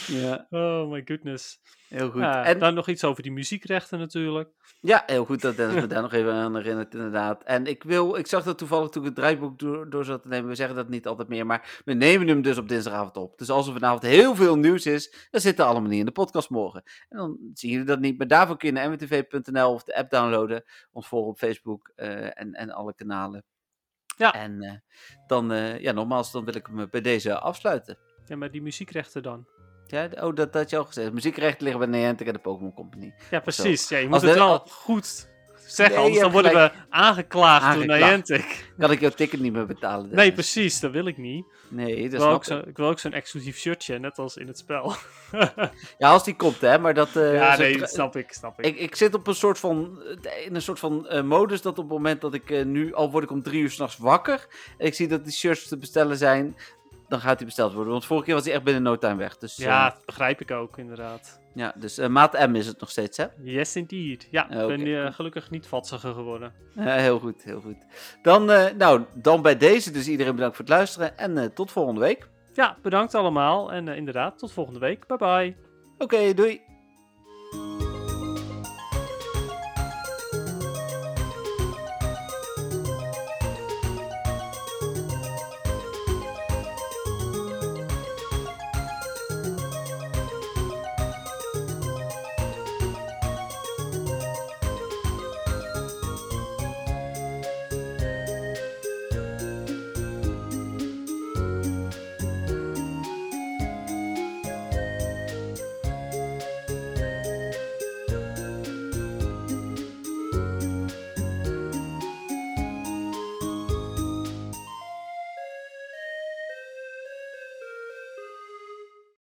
Speaker 1: Ja,
Speaker 2: Oh my goodness.
Speaker 1: heel goed.
Speaker 2: Ja,
Speaker 1: en,
Speaker 2: Dan nog iets over die muziekrechten natuurlijk.
Speaker 1: Ja, heel goed dat Dennis me daar nog even aan herinnert, inderdaad. En ik wil, ik zag dat toevallig toen ik het draaiboek door, door zat te nemen. We zeggen dat niet altijd meer, maar we nemen hem dus op dinsdagavond op. Dus als er vanavond heel veel nieuws is, dan zit er allemaal niet in de podcast morgen. En dan zien jullie dat niet. Maar daarvoor kun je naar mwtv.nl of de app downloaden. Ons volgen op Facebook eh, en, en alle kanalen.
Speaker 2: Ja.
Speaker 1: En eh, dan, eh, ja, nogmaals, dan wil ik hem bij deze afsluiten.
Speaker 2: Ja, maar die muziekrechten dan.
Speaker 1: Ja, oh, dat had je al gezegd. Muziekrechten liggen bij Niantic en de Pokémon Company.
Speaker 2: Ja, precies. Ja, je moet
Speaker 1: Als
Speaker 2: het
Speaker 1: de-
Speaker 2: wel goed zeggen,
Speaker 1: Nee,
Speaker 2: anders dan worden we aangeklaagd, door. Niantic.
Speaker 1: Kan ik jouw ticket niet meer betalen?
Speaker 2: Nee, precies, dat wil ik niet.
Speaker 1: Nee,
Speaker 2: Ik
Speaker 1: dat
Speaker 2: wil, ook
Speaker 1: snap
Speaker 2: zo,
Speaker 1: ik.
Speaker 2: ik wil ook zo'n exclusief shirtje, net als in het spel.
Speaker 1: Ja, als die komt, hè. Maar dat... eh,
Speaker 2: ja, nee, dat snap ik, snap ik.
Speaker 1: Ik, ik zit op een soort van, eh, in een soort van eh, modus dat op het moment dat ik nu, al word ik om drie uur s'nachts wakker, en ik zie dat die shirts te bestellen zijn, dan gaat die besteld worden. Want vorige keer was die echt binnen no time weg. Dus, eh,
Speaker 2: ja, dat begrijp ik ook, inderdaad.
Speaker 1: ja, dus eh, maat M is het nog steeds, hè?
Speaker 2: Yes, indeed. Ja, ik
Speaker 1: Oké.
Speaker 2: ben eh, gelukkig niet vatsiger geworden.
Speaker 1: Heel goed, heel goed. Dan, eh, nou, dan bij deze dus iedereen bedankt voor het luisteren en eh, tot volgende week.
Speaker 2: Ja, bedankt allemaal. En eh, inderdaad, tot volgende week. Bye bye.
Speaker 1: Oké, doei!